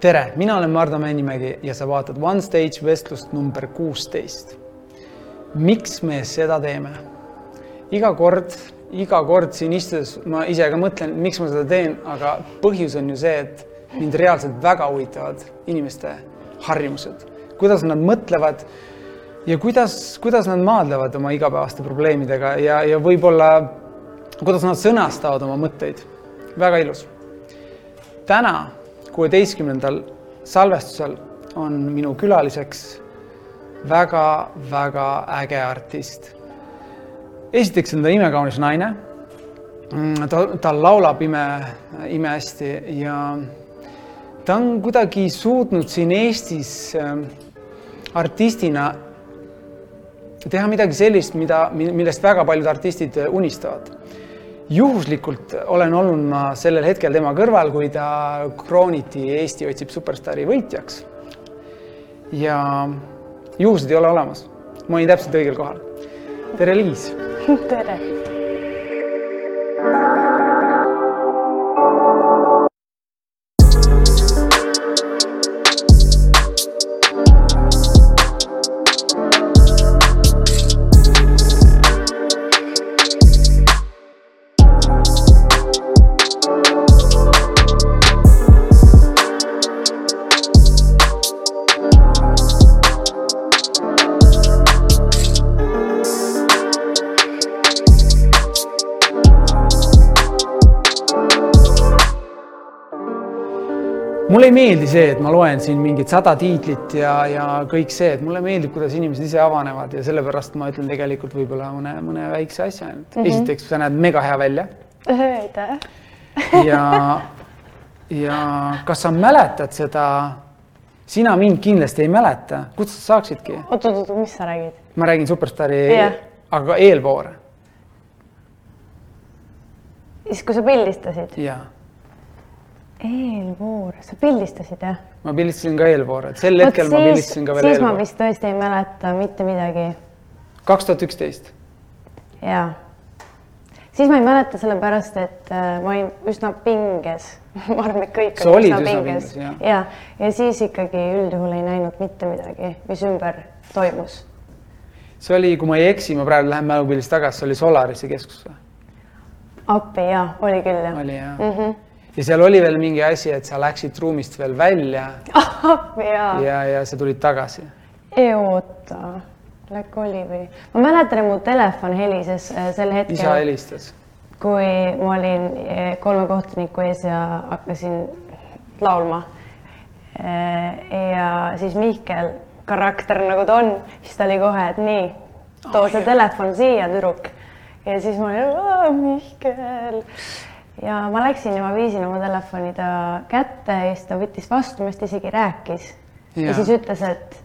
tere, mina olen Mardu Männimägi ja sa vaatad One Stage vestlust number kuusteist. miks me seda teeme? iga kord, iga kord siin istudes ma ise ka mõtlen, miks ma seda teen, aga põhjus on ju see, et mind reaalselt väga huvitavad inimeste harjumused, kuidas nad mõtlevad ja kuidas, kuidas nad maadlevad oma igapäevaste probleemidega ja, ja võib-olla kuidas nad sõnastavad oma mõtteid. väga ilus. täna kuueteistkümnendal salvestusel on minu külaliseks väga-väga äge artist. esiteks on ta imekaunis naine. ta, ta laulab ime, imehästi ja ta on kuidagi suutnud siin Eestis äh, artistina teha midagi sellist, mida, millest väga paljud artistid unistavad juhuslikult olen olnud ma sellel hetkel tema kõrval, kui ta krooniti Eesti otsib superstaari võitjaks. ja juhused ei ole olemas. ma olin täpselt õigel kohal. tere, Liis. tere see, et ma loen siin mingit sada tiitlit ja, ja kõik see, et mulle meeldib, kuidas inimesed ise avanevad ja sellepärast ma ütlen tegelikult võib-olla mõne, mõne väikse asja ainult mm. -hmm. esiteks, sa näed mega hea välja. aitäh. ja, ja kas sa mäletad seda? sina mind kindlasti ei mäleta, kust sa saaksidki? oot, oot, oot, mis sa räägid? ma räägin Superstaari yeah., aga eelvoore. siis, kui sa pildistasid? jaa eelvoor, sa pildistasid jah? ma pildistasin ka eelvoore, et sel hetkel siis, ma pildistasin ka veel siis eelvoore. ma vist tõesti ei mäleta mitte midagi. kaks tuhat üksteist. jaa. siis ma ei mäleta, sellepärast et äh, ma olin üsna pinges ma arvan, et kõik sa olid üsna pinges, pinges, ja, ja siis ikkagi üldjuhul ei näinud mitte midagi, mis ümber toimus. see oli, kui ma ei eksi, ma praegu lähen mälupildist tagasi, see oli Solarise keskus või? appi jaa, oli küll jah. oli jah mm. -hmm ja seal oli veel mingi asi, et sa läksid ruumist veel välja ja, ja, ja sa tulid tagasi. oota, läk oli või? ma mäletan, et mu telefon helises äh, sel hetkel. isa helistas. kui ma olin äh, kolme kohtuniku ees ja hakkasin laulma. Äh, ja siis Mihkel, karakter nagu ta on, siis ta oli kohe, et nii, too oh, see telefon siia, tüdruk. ja siis ma olin, Mihkel ja ma läksin ja ma viisin oma telefoni ta kätte ja siis ta võttis vastu, millest isegi rääkis. ja siis ütles, et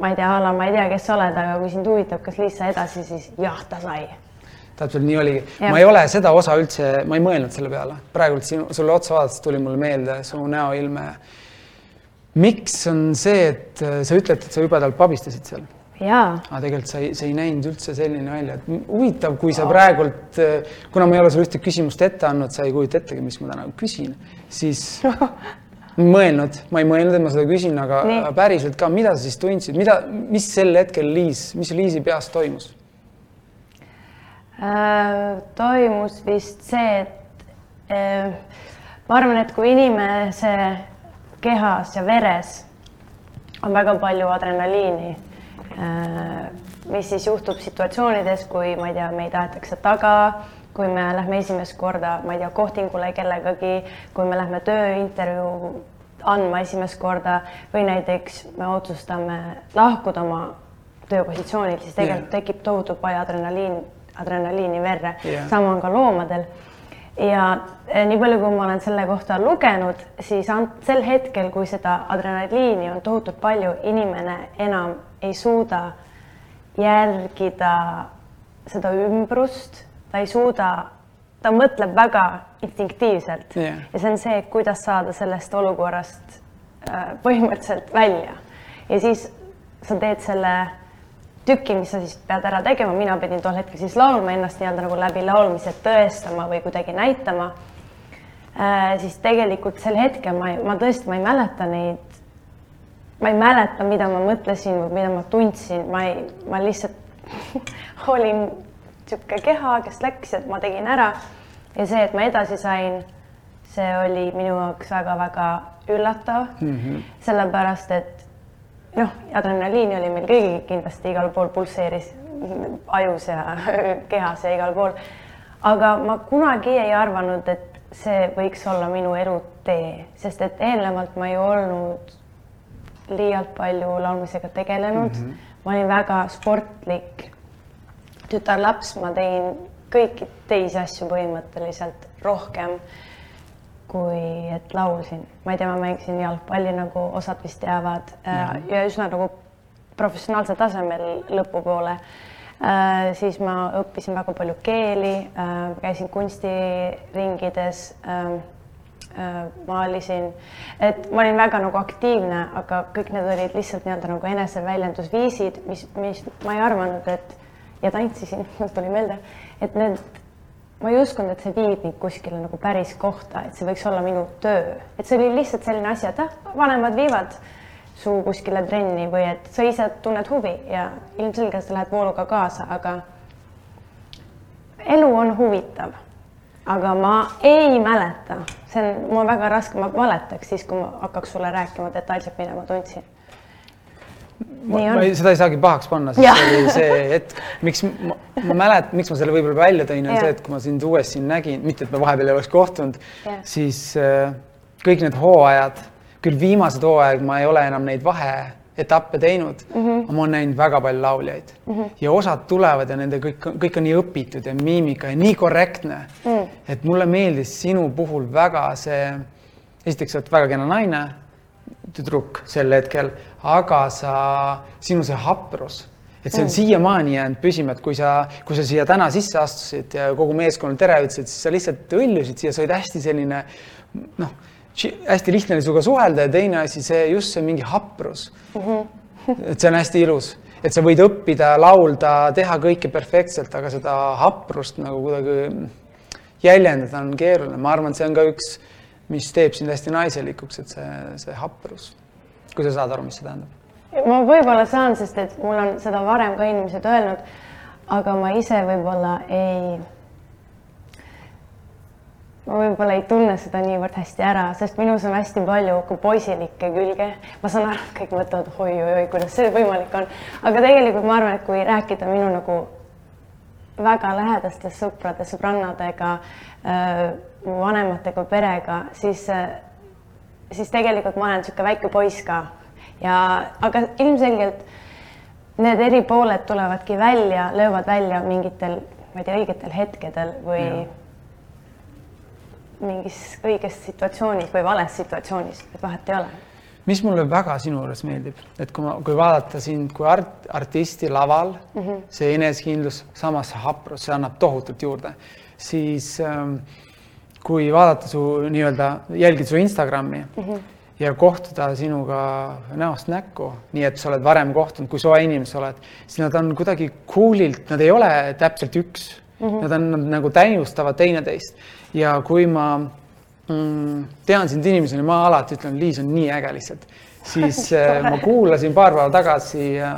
ma ei tea, Alar, ma ei tea, kes sa oled, aga kui sind huvitab, kas Liisa edasi, siis jah, ta sai. täpselt nii oligi. ma ei ole seda osa üldse, ma ei mõelnud selle peale. praegult sinu, sulle otsa vaadates tuli mulle meelde su näoilme. miks on see, et sa ütled, et sa jubedalt pabistasid seal? Aga tegelikult sa ei, see ei näinud üldse selline välja, et huvitav, kui sa praegult, kuna ma ei ole sulle ühtegi küsimust ette andnud, sa ei kujuta ettegi, mis ma täna küsin, siis mõelnud, ma ei mõelnud, et ma seda küsin, aga Nii. päriselt ka, mida sa siis tundsid, mida, mis sel hetkel Liis, mis Liisi peas toimus äh,? toimus vist see, et äh, ma arvan, et kui inimese kehas ja veres on väga palju adrenaliini Äh, mis siis juhtub situatsioonides, kui ma ei tea, meid aetakse taga, kui me lähme esimest korda, ma ei tea, kohtingule kellegagi, kui me lähme tööintervjuu andma esimest korda või näiteks me otsustame lahkuda oma tööpositsioonilt, siis tegelikult yeah. tekib tohutu palju adrenaliin, adrenaliini verre yeah.. sama on ka loomadel. Ja eh, nii palju, kui ma olen selle kohta lugenud, siis sel hetkel, kui seda adrenaliini on tohutult palju, inimene enam ei suuda järgida seda ümbrust, ta ei suuda, ta mõtleb väga instinktiivselt yeah. ja see on see, kuidas saada sellest olukorrast äh, põhimõtteliselt välja. ja siis sa teed selle tüki, mis sa siis pead ära tegema, mina pidin tol hetkel siis laulma ennast nii-öelda nagu läbi laulmise tõestama või kuidagi näitama. Äh, siis tegelikult sel hetkel ma, ma tõesti, ma ei mäleta neid, ma ei mäleta, mida ma mõtlesin või mida ma tundsin, ma ei, ma lihtsalt olin niisugune keha, kes läks, et ma tegin ära. Ja see, et ma edasi sain, see oli minu jaoks väga-väga üllatav. Mm, -hmm. sellepärast et noh, adrenaliini oli meil kõigil kindlasti igal pool pulseeris ajus ja kehas ja igal pool. aga ma kunagi ei arvanud, et see võiks olla minu elutee, sest et eelnevalt ma ei olnud liialt palju laulmisega tegelenud mm. -hmm. ma olin väga sportlik tütarlaps, ma tegin kõiki teisi asju põhimõtteliselt rohkem kui et laulsin. ma ei tea, ma mängisin jalgpalli, nagu osad vist teavad mm -hmm. ja üsna nagu professionaalsel tasemel lõpupoole äh,. siis ma õppisin väga palju keeli äh,, käisin kunstiringides äh, äh, maalisin, et ma olin väga nagu aktiivne, aga kõik need olid lihtsalt nii-öelda nagu eneseväljendusviisid, mis, mis ma ei arvanud, et ja tantsisin, mul tuli meelde, et need, ma ei uskunud, et see viib mind kuskile nagu päris kohta, et see võiks olla minu töö, et see oli lihtsalt selline asi, et ah, vanemad viivad su kuskile trenni või et sa ise tunned huvi ja ilmselgelt sa lähed vooluga kaasa, aga elu on huvitav. aga ma ei mäleta, see on, mul on väga raske, ma valetaks siis, kui ma hakkaks sulle rääkima detailselt, mida ma tundsin ma, ma ei, seda ei saagi pahaks panna, sest see oli see hetk, miks ma, ma mäletan, miks ma selle võib-olla välja tõin, on see, et kui ma sind uuesti siin nägin, mitte et me vahepeal ei oleks kohtunud, siis äh, kõik need hooajad, küll viimased hooaeg ma ei ole enam neid vaheetappe teinud mm, -hmm. ma olen näinud väga palju lauljaid mm -hmm. ja osad tulevad ja nende kõik, kõik on nii õpitud ja miimika ja nii korrektne mm, -hmm. et mulle meeldis sinu puhul väga see, esiteks sa oled väga kena naine tüdruk sel hetkel, aga sa, sinu see haprus, et see on mm. siiamaani jäänud püsima, et kui sa, kui sa siia täna sisse astusid ja kogu meeskonnale tere ütlesid, siis sa lihtsalt õllusid siia, sa olid hästi selline noh, hästi lihtne oli sinuga suhelda ja teine asi, see just see mingi haprus mm. -hmm. et see on hästi ilus, et sa võid õppida, laulda, teha kõike perfektselt, aga seda haprust nagu kuidagi jäljendada on keeruline, ma arvan, et see on ka üks mis teeb sind hästi naiselikuks, et see, see haprus, kui sa saad aru, mis see tähendab? ma võib-olla saan, sest et mul on seda varem ka inimesed öelnud, aga ma ise võib-olla ei, ma võib-olla ei tunne seda niivõrd hästi ära, sest minus on hästi palju ka poisilikke külge. ma saan aru, kõik mõtlevad oi-oi-oi, kuidas see võimalik on, aga tegelikult ma arvan, et kui rääkida minu nagu väga lähedaste sõprade, sõbrannadega äh,, vanematega, perega, siis siis tegelikult ma olen niisugune väike poiss ka ja, aga ilmselgelt need eri pooled tulevadki välja, löövad välja mingitel, ma ei tea, õigetel hetkedel või ja. mingis õiges situatsioonis või vales situatsioonis, et vahet ei ole mis mulle väga sinu juures meeldib, et kui ma, kui vaadata sind kui art, artisti laval mm, -hmm. see enesekindlus, samas see haprus, see annab tohutult juurde, siis ähm, kui vaadata su nii-öelda, jälgida su Instagrami mm -hmm. ja kohtuda sinuga näost näkku, nii et sa oled varem kohtunud, kui soe inimene sa oled, siis nad on kuidagi cool'ilt, nad ei ole täpselt üks mm, -hmm. nad on, nad nagu täiustavad teineteist ja kui ma mm, tean sind inimesena, ma alati ütlen, Liis on nii äge lihtsalt, siis äh, ma kuulasin paar päeva tagasi äh,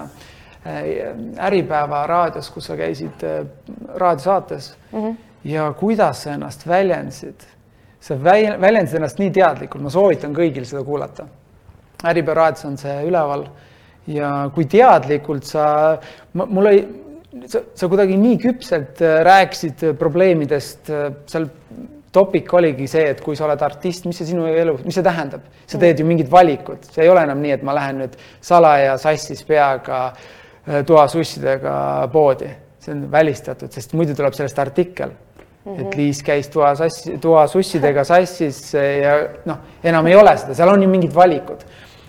Äripäeva raadios, kus sa käisid äh, raadiosaates mm -hmm. Ja kuidas sa ennast väljendasid. sa väl, väljendasid ennast nii teadlikult, ma soovitan kõigil seda kuulata. Äripäeva raadios on see üleval. Ja kui teadlikult sa, mul ei, sa, sa kuidagi nii küpselt rääkisid probleemidest seal topik oligi see, et kui sa oled artist, mis see sinu elu, mis see tähendab, sa teed ju mingid valikud, see ei ole enam nii, et ma lähen nüüd salaja sassis peaga äh, toasussidega poodi, see on välistatud, sest muidu tuleb sellest artikkel. mm, -hmm. et Liis käis toa sassi, toasussidega sassis ja noh, enam ei ole seda, seal on ju mingid valikud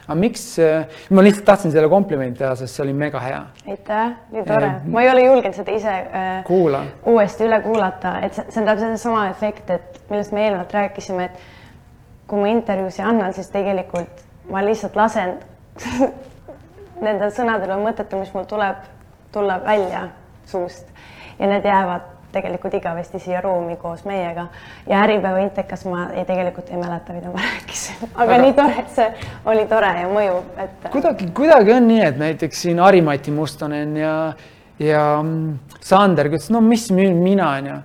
aga miks, äh, ma lihtsalt tahtsin selle komplimendi teha, sest see oli mega hea. aitäh, nii tore, ma ei ole julgenud seda ise äh, Kuula. uuesti üle kuulata, et see, see on täpselt seesama efekt, et millest me eelnevalt rääkisime, et kui ma intervjuusid annan, siis tegelikult ma lihtsalt lasen nendel sõnadel või mõtetel, mis mul tuleb tulla välja suust ja need jäävad tegelikult igavesti siia ruumi koos meiega. Ja Äripäeva Intekas ma ei, tegelikult ei mäleta, mida ma rääkisin, aga, nii tore, et see oli tore ja mõjub, et. kuidagi, kuidagi on nii, et näiteks siin Harimati Mustonen ja, ja Sander ütles, no mis mina on ju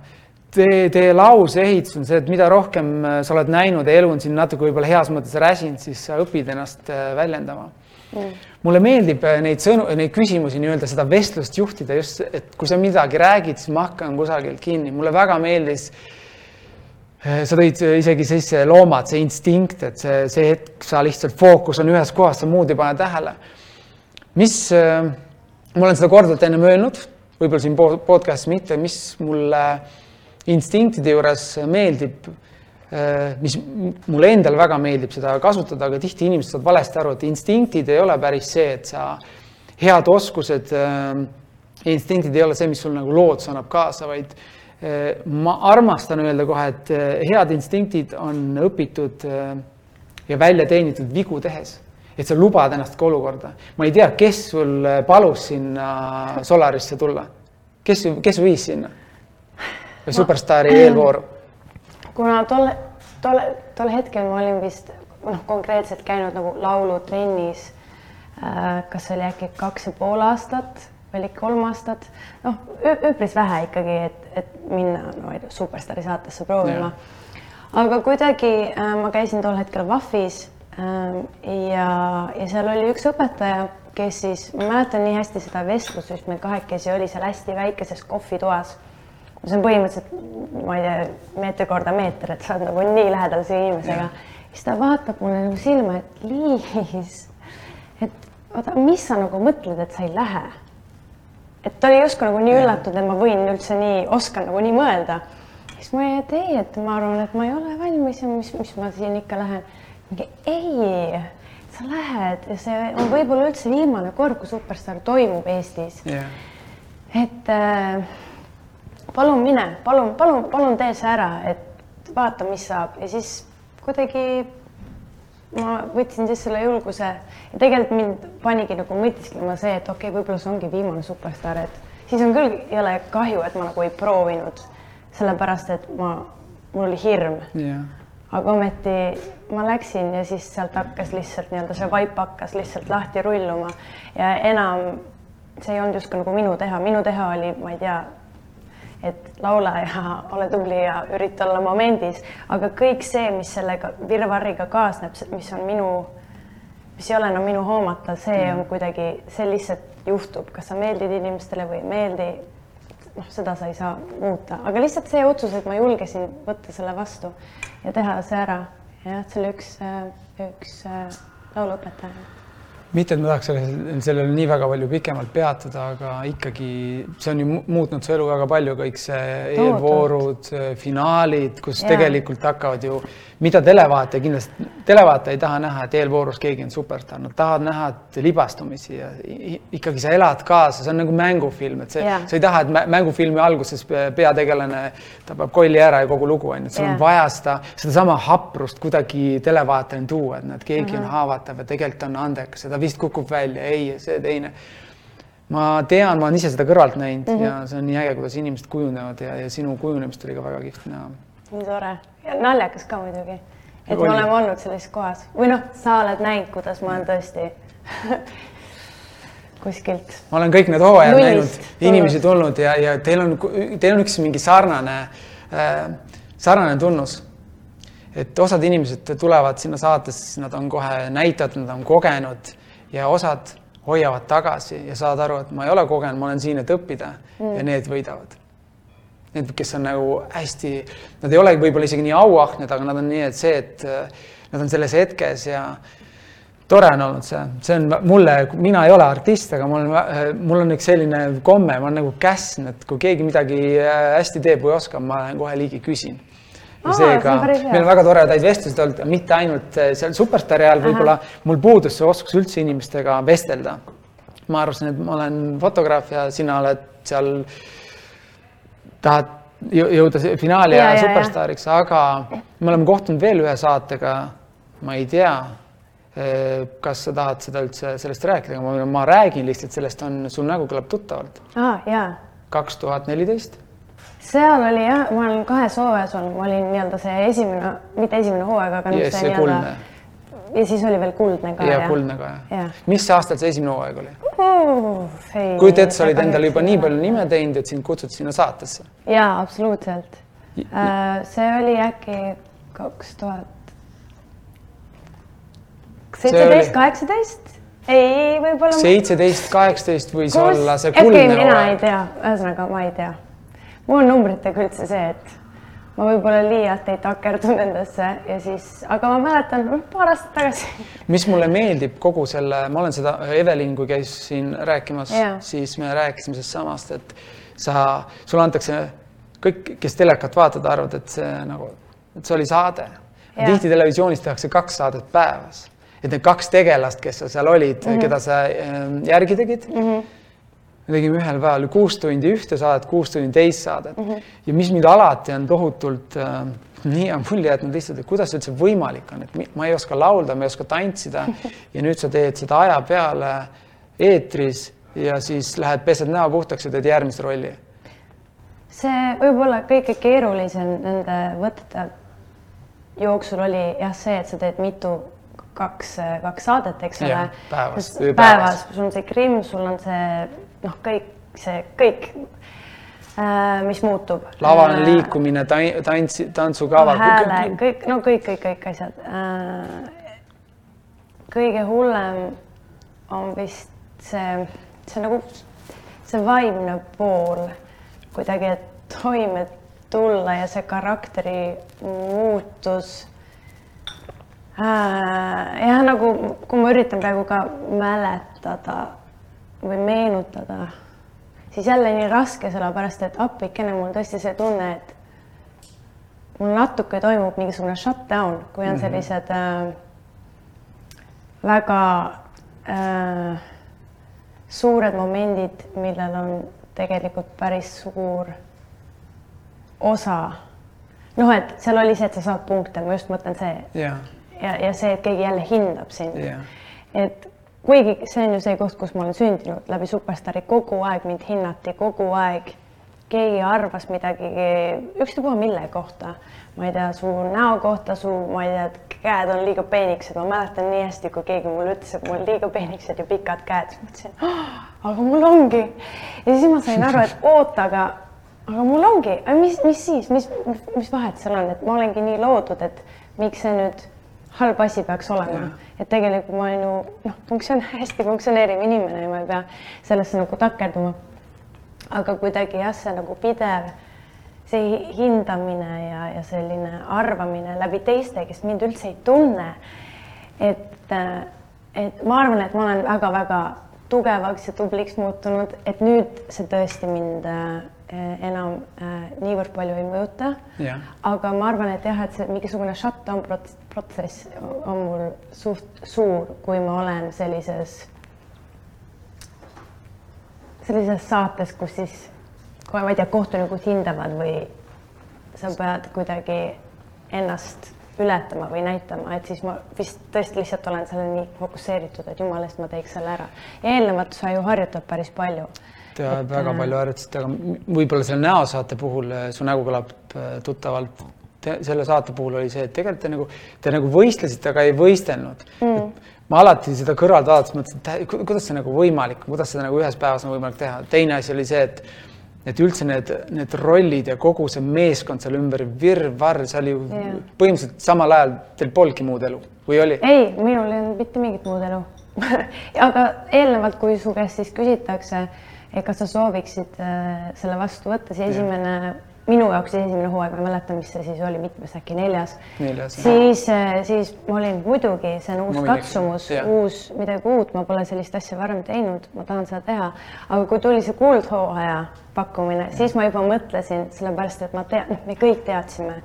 teie, teie lauseehitus on see, et mida rohkem äh, sa oled näinud ja elu on sind natuke võib-olla heas mõttes räsinud, siis sa õpid ennast äh, väljendama. Mm.. Mulle meeldib äh, neid sõnu, neid küsimusi nii-öelda seda vestlust juhtida just, et kui sa midagi räägid, siis ma hakkan kusagilt kinni, mulle väga meeldis. sa tõid isegi sisse loomad, see instinkt, et see, see hetk, sa lihtsalt fookus on ühes kohas, sa muud ei pane tähele. mis, ma olen seda korduvalt ennem öelnud, võib-olla siin podcast'is mitte, mis mulle äh, instinktide juures meeldib, äh, mis mulle endale väga meeldib seda kasutada, aga tihti inimesed saavad valesti aru, et instinktid ei ole päris see, et sa head oskused, äh, instinktid ei ole see, mis sul nagu loodus annab kaasa, vaid äh, ma armastan öelda kohe, et head instinktid on õpitud ja välja teenitud vigu tehes et sa lubad ennast ka olukorda. ma ei tea, kes sul palus sinna Solarisse tulla, kes, kes viis sinna? või Superstaari eelvooru? Kuna tol, tol, tol hetkel ma olin vist noh, konkreetselt käinud nagu laulutrennis äh,, kas oli äkki kaks ja pool aastat või oli kolm aastat, noh, üpris vähe ikkagi, et, et minna, no ma ei tea, Superstaari saatesse proovima. aga kuidagi äh, ma käisin tol hetkel VAF-is äh, ja, ja seal oli üks õpetaja, kes siis, ma mäletan nii hästi seda vestlust, mis meil kahekesi oli seal hästi väikeses kohvitoas see on põhimõtteliselt, ma ei tea, meeter korda meeter, et sa oled nagu nii lähedal selle inimesega. siis ta vaatab mulle nagu silma, et Liis, et oota, mis sa nagu mõtled, et sa ei lähe? et ta oli justkui nagu nii üllatunud, et ma võin üldse nii, oskan nagu nii mõelda. siis ma ei, et ei, et ma arvan, et ma ei ole valmis ja mis, mis ma siin ikka lähen. mingi ei, sa lähed ja see on võib-olla üldse viimane kord, kui Superstaar toimub Eestis yeah.. et äh, palun mine, palun, palun, palun tee see ära, et vaata, mis saab. Ja siis kuidagi ma võtsin siis selle julguse. Ja tegelikult mind panigi nagu mõtisklema see, et okei okay,, võib-olla see ongi viimane superstaar, et siis on küll jõle kahju, et ma nagu ei proovinud, sellepärast et ma, mul oli hirm. Yeah. aga ometi ma läksin ja siis sealt hakkas lihtsalt nii-öelda see vaip hakkas lihtsalt lahti rulluma. Ja enam see ei olnud justkui nagu minu teha, minu teha oli, ma ei tea et laula ja ole tubli ja ürita olla momendis, aga kõik see, mis sellega virvarriga kaasneb, mis on minu, mis ei ole enam minu hoomata, see on mm. kuidagi, see lihtsalt juhtub, kas sa meeldid inimestele või ei meeldi. noh, seda sa ei saa muuta, aga lihtsalt see otsus, et ma julgesin võtta selle vastu ja teha see ära. jah, see oli üks, üks äh, lauluõpetaja mitte, et ma tahaks sellele, sellele nii väga palju pikemalt peatuda, aga ikkagi see on ju muutnud su elu väga palju, kõik see eelvoorud, finaalid, kus ja. tegelikult hakkavad ju, mida televaataja kindlasti, televaataja ei taha näha, et eelvoorus keegi on superstaar, nad tahavad näha libastumisi ja ikkagi sa elad kaasa, see on nagu mängufilm, et see, sa ei taha, et mängufilmi alguses peategelane tapab kolli ära ja kogu lugu on ju, et sul on vaja seda, sedasama haprust kuidagi televaatajani tuua, et näed, keegi uh -huh. on mhm. haavatav ja tegelikult on andekas, seda vist kukub välja, ei, see teine. ma tean, ma olen ise seda kõrvalt näinud mm -hmm. ja see on nii äge, kuidas inimesed kujunevad ja, ja sinu kujunemist oli ka väga kihvt näha. nii tore ja naljakas ka muidugi, et oli. me oleme olnud sellises kohas või noh, sa oled näinud, kuidas ma olen tõesti kuskilt. ma olen kõik need hooajad näinud, inimesi tulnud ja, ja teil on, teil on üks mingi sarnane äh,, sarnane tunnus et osad inimesed tulevad sinna saatesse, nad on kohe näitavad, nad on kogenud ja osad hoiavad tagasi ja saavad aru, et ma ei ole kogenud, ma olen siin, et õppida mm. ja need võidavad. Need, kes on nagu hästi, nad ei ole võib-olla isegi nii auahned, aga nad on nii, et see, et äh, nad on selles hetkes ja tore on olnud see, see on mulle, mina ei ole artist, aga mul on, äh, mul on üks selline komme, ma olen nagu käsn, et kui keegi midagi äh, hästi teeb või oskab, ma lähen kohe ligi küsin ja seega meil on väga toredaid vestlusi olnud, mitte ainult eh, seal Superstaari ajal, võib-olla mul puudus see oskus üldse inimestega vestelda. ma arvasin, et ma olen fotograaf ja sina oled seal, tahad jõuda finaali ja, ja Superstaariks, aga me oleme kohtunud veel ühe saatega, ma ei tea, eh, kas sa tahad seda üldse sellest rääkida, ma, räägin lihtsalt sellest on, sul nägu kõlab tuttavalt. Ah,. kaks tuhat neliteist seal oli jah, ma olen kahes hooajas olnud, ma olin nii-öelda see esimene, mitte esimene hooaeg, aga Yes, see see nii-öelda ja siis oli veel kuldne ka ja kuldne ka jah Jah. mis aastal see esimene hooaeg oli? uh,. kujuta ette, sa olid endale juba nii palju nime teinud, et sind kutsuti sinna saatesse. jaa, absoluutselt. see oli äkki kaks tuhat seitseteist, kaheksateist? ei, võib-olla. seitseteist, kaheksateist võis Kus- olla see kuldne mina ei hooaeg. tea, ühesõnaga ma ei tea. Mul on numbritega üldse see, et ma võib-olla liialt ei takerdu nendesse ja siis, aga ma mäletan paar aastat tagasi. mis mulle meeldib kogu selle, ma olen seda, Evelin, kui käis siin rääkimas Jaa. siis me rääkisime sellest samast, et sa, sulle antakse, kõik, kes telekat vaatavad, arvavad, et see nagu, et see oli saade. Tihti televisioonis tehakse kaks saadet päevas, et need kaks tegelast, kes sa seal olid mm. -hmm. keda sa äh, järgi tegid mm. -hmm me tegime ühel päeval kuus tundi ühte saadet, kuus tundi teist saadet. Mm -hmm. ja mis mind alati on tohutult äh, nii hea mulje jätnud lihtsalt, et kuidas see üldse võimalik on, et ma ei oska laulda, ma ei oska tantsida. Ja nüüd sa teed seda aja peale eetris ja siis lähed pesed näo puhtaks ja teed järgmist rolli. see võib-olla kõige keerulisem nende võtete jooksul oli jah, see, et sa teed mitu, kaks, kaks saadet, eks ole. päevas, päevas, sul on see krimm, sul on see noh, kõik see kõik, mis muutub. laval on liikumine, tantsi, tantsukava. hääle, kõik, no kõik, kõik, kõik asjad. kõige hullem on vist see, see nagu see vaimne pool kuidagi, et toime tulla ja see karakteri muutus. jah, nagu kui ma üritan praegu ka mäletada või meenutada, siis jälle nii raske, sellepärast et appikene, mul tõesti see tunne, et mul natuke toimub mingisugune shutdown, kui on sellised äh, väga äh, suured momendid, millel on tegelikult päris suur osa. noh, et seal oli see, et sa saad punkte, ma just mõtlen see. Jah, ja, ja see, et keegi jälle hindab sind. Jah, et kuigi see on ju see koht, kus ma olen sündinud läbi Superstaari, kogu aeg mind hinnati, kogu aeg keegi arvas midagi, ükstapuha mille kohta, ma ei tea, su näo kohta, su, ma ei tea, käed on liiga peenikesed, ma mäletan nii hästi, kui keegi mulle ütles, et mul liiga peenikesed ja pikad käed, siis mõtlesin oh,, aga mul ongi. ja siis ma sain aru, et oota, aga, aga mul ongi, mis, mis siis, mis, mis vahet seal on, et ma olengi nii loodud, et miks see nüüd halb asi peaks olema, et tegelikult ma olen ju noh, funktsioon hästi funktsioneeriv inimene ja ma ei pea sellesse nagu takerduma. aga kuidagi jah, see nagu pidev, see hindamine ja, ja selline arvamine läbi teiste, kes mind üldse ei tunne. et, et ma arvan, et ma olen väga-väga tugevaks ja tubliks muutunud, et nüüd see tõesti mind äh, enam äh, niivõrd palju ei mõjuta. aga ma arvan, et jah, et see mingisugune shutdown prots- protsess on mul suht suur, kui ma olen sellises, sellises saates, kus siis, kohe ma ei tea, kohtunikud hindavad või sa pead kuidagi ennast ületama või näitama, et siis ma vist tõesti lihtsalt olen selle nii fokusseeritud, et jumala eest ma teeks selle ära. eelnevat sa ju harjutad päris palju. Et, väga äh, palju harjutasite, aga võib-olla selle näosaate puhul äh, su nägu kõlab äh, tuttavalt. selle saate puhul oli see, et tegelikult te nagu, te nagu võistlesite, aga ei võistelnud mm.. ma alati seda kõrvalt vaadates mõtlesin, et ku- kuidas see nagu võimalik, kuidas seda nagu ühes päevas on võimalik teha. teine asi oli see, et et üldse need, need rollid ja kogu see meeskond seal ümber, virvarr, see oli ju Jah. põhimõtteliselt samal ajal teil polnudki muud elu või oli? ei, minul ei olnud mitte mingit muud elu aga eelnevalt, kui su käest siis küsitakse, et kas sa sooviksid äh, selle vastu võtta, siis esimene, minu jaoks esimene hooaeg, ma ei mäleta, mis see siis oli, mitmes äkki neljas. Neljas, siis, siis ma olin muidugi, see on uus Ma katsumus, uus midagi uut, ma pole sellist asja varem teinud, ma tahan seda teha. aga kui tuli see kuldhooaja pakkumine, siis ma juba mõtlesin, sellepärast et ma tean, noh, me kõik teadsime,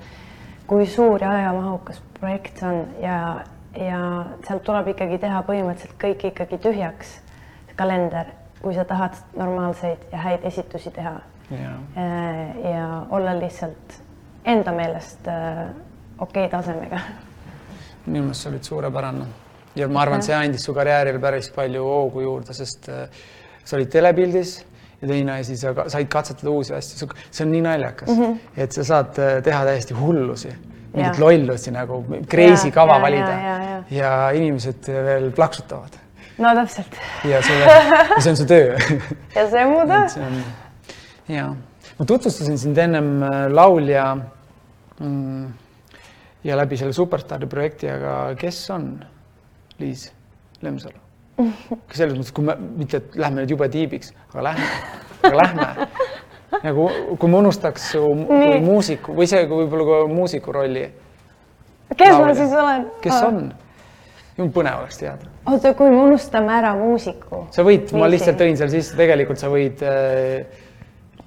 kui suur ja ajamahukas projekt see on ja, ja sealt tuleb ikkagi teha põhimõtteliselt kõik ikkagi tühjaks, kalender, kui sa tahad normaalseid ja häid esitusi teha Jaa. Äh, ja olla lihtsalt enda meelest äh, okei tasemega. minu meelest sa olid suurepärane ja ma arvan, see andis su karjäärile päris palju hoogu juurde, sest äh, sa olid telepildis ja teine asi, sa said katsetada uusi asju, see on nii naljakas mm, -hmm. et sa saad teha täiesti hullusi, mingit lollusi nagu crazy Jaa, kava jaa, valida jaa, jaa, jaa. ja inimesed veel plaksutavad no täpselt ja sulle, ja see on su töö ja see on mu töö ja ma tutvustasin sind ennem äh, laulja mm, ja läbi selle Superstaari projekti, aga kes on Liis Lemsalu? selles mõttes, kui me mitte, et lähme nüüd jube tiibiks, aga lähme, aga lähme nagu kui me unustaks su kui muusiku või see kui võib-olla kui muusiku rolli, kes ma Laulja. siis olen? kes on? Jumala põnev oleks teada. oota, kui me unustame ära muusiku. sa võid, ma lihtsalt tõin seal sisse, tegelikult sa võid äh,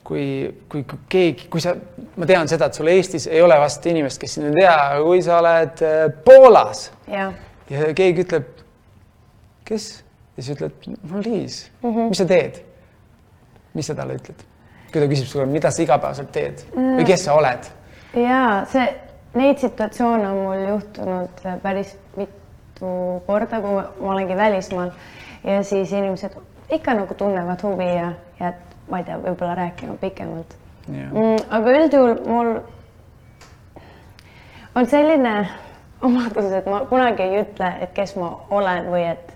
kui, kui keegi, kui sa, ma tean seda, et sul Eestis ei ole vast inimest, kes sind ei tea, aga kui sa oled äh, Poolas jah, ja keegi ütleb, kes? ja siis ütled, no Liis mm. -hmm. mis sa teed? mis sa talle ütled? kui ta küsib sulle, mida sa igapäevaselt teed või kes sa oled? ja see, neid situatsioone on mul juhtunud päris mitu korda, kui ma, olengi välismaal ja siis inimesed ikka nagu tunnevad huvi ja, ja ma ei tea, võib-olla rääkima pikemalt jah, mm,. aga üldjuhul mul on selline omadus, et ma kunagi ei ütle, et kes ma olen või et,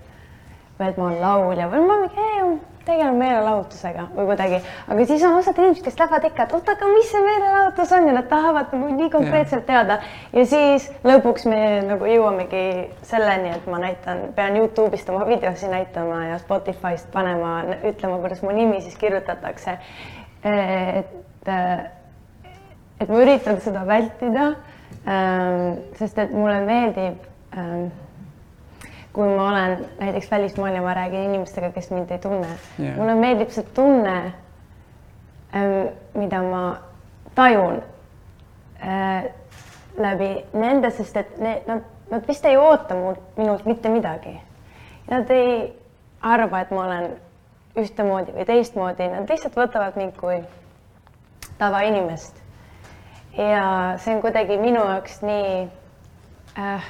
või et ma olen laulja või ma mingi "Ei, tegelen meelelahutusega või kuidagi, aga siis on osad inimesed, kes lähevad ikka, et oota, aga mis see meelelahutus on? Ja nad tahavad nagu nii konkreetselt teada. Ja siis lõpuks me nagu jõuamegi selleni, et ma näitan, pean Youtube'ist oma videosi näitama ja Spotify'st panema, ütlema, kuidas mu nimi siis kirjutatakse. et et ma üritan seda vältida, sest et mulle meeldib, kui ma olen näiteks välismaal ja ma räägin inimestega, kes mind ei tunne yeah., mulle meeldib see tunne, mida ma tajun äh, läbi nende, sest et need, nad, nad vist ei oota mult, minult mitte midagi. Nad ei arva, et ma olen ühtemoodi või teistmoodi, nad lihtsalt võtavad mind kui tavainimest. ja see on kuidagi minu jaoks nii äh,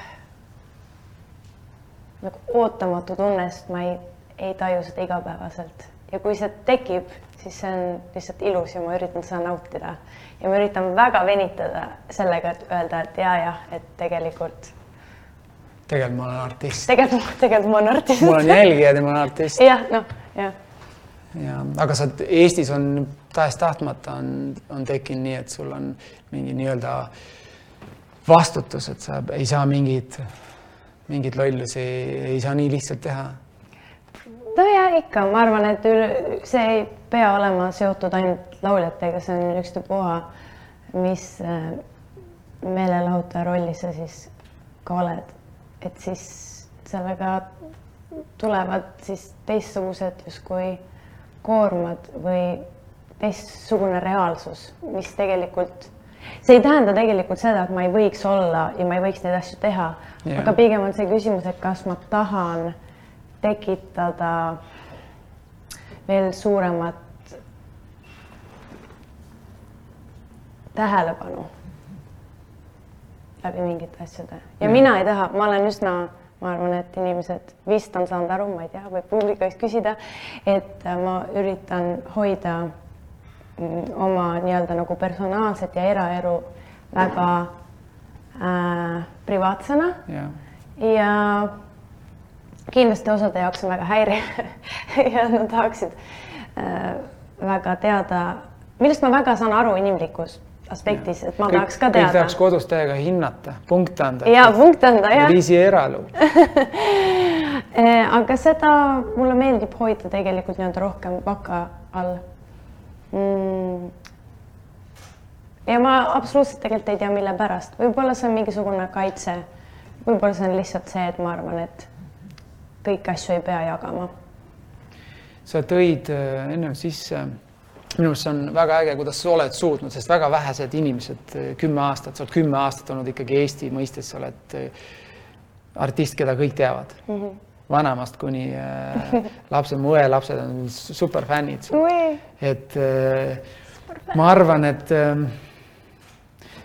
nagu ootamatu tunne, sest ma ei, ei taju seda igapäevaselt. Ja kui see tekib, siis see on lihtsalt ilus ja ma üritan seda nautida. Ja ma üritan väga venitada sellega, et öelda, et ja, jah, et tegelikult, tegelikult ma olen artist, tegelikult, tegelikult ma olen artist. mul on jälgijad ja ma olen artist. Jah, noh, jah. Ja aga sa Eestis on tahes-tahtmata on, on tekkinud nii, et sul on mingi nii-öelda vastutus, et sa ei saa mingit, mingeid lollusi ei saa nii lihtsalt teha. no ja ikka, ma arvan, et üle, see ei pea olema seotud ainult lauljatega, see on ükstapuha, mis äh, meelelahutaja rolli sa siis ka oled, et siis sellega tulevad siis teistsugused justkui koormad või teistsugune reaalsus, mis tegelikult, see ei tähenda tegelikult seda, et ma ei võiks olla ja ma ei võiks neid asju teha Jah. aga pigem on see küsimus, et kas ma tahan tekitada veel suuremat tähelepanu läbi mingite asjade ja Jah. mina ei taha, ma olen üsna, ma arvan, et inimesed vist on saanud aru, ma ei tea, võib publiku eest küsida, et ma üritan hoida oma nii-öelda nagu personaalset ja eraelu väga äh, privaatsena ja ja kindlasti osade jaoks on väga häiriv ja nad tahaksid äh, väga teada, millest ma väga saan aru inimlikus aspektis, et ma kõik, tahaks ka kõik teada tahaks. kodus täiega hinnata, punkte anda. ja punkt anda jah, Liisi eraelu. aga seda mulle meeldib hoida tegelikult nii-öelda rohkem vaka all mm.. ja ma absoluutselt tegelikult ei tea, mille pärast, võib-olla see on mingisugune kaitse, võib-olla see on lihtsalt see, et ma arvan, et kõiki asju ei pea jagama sa tõid äh, ennem sisse, minu arust see on väga äge, kuidas sa oled suutnud, sest väga vähesed inimesed, kümme aastat, sa oled kümme aastat olnud ikkagi Eesti mõistes, sa oled äh, artist, keda kõik teavad mm. -hmm. Vanemast kuni äh, lapsed, mu õelapsed on superfännid. Et äh, ma arvan, et äh,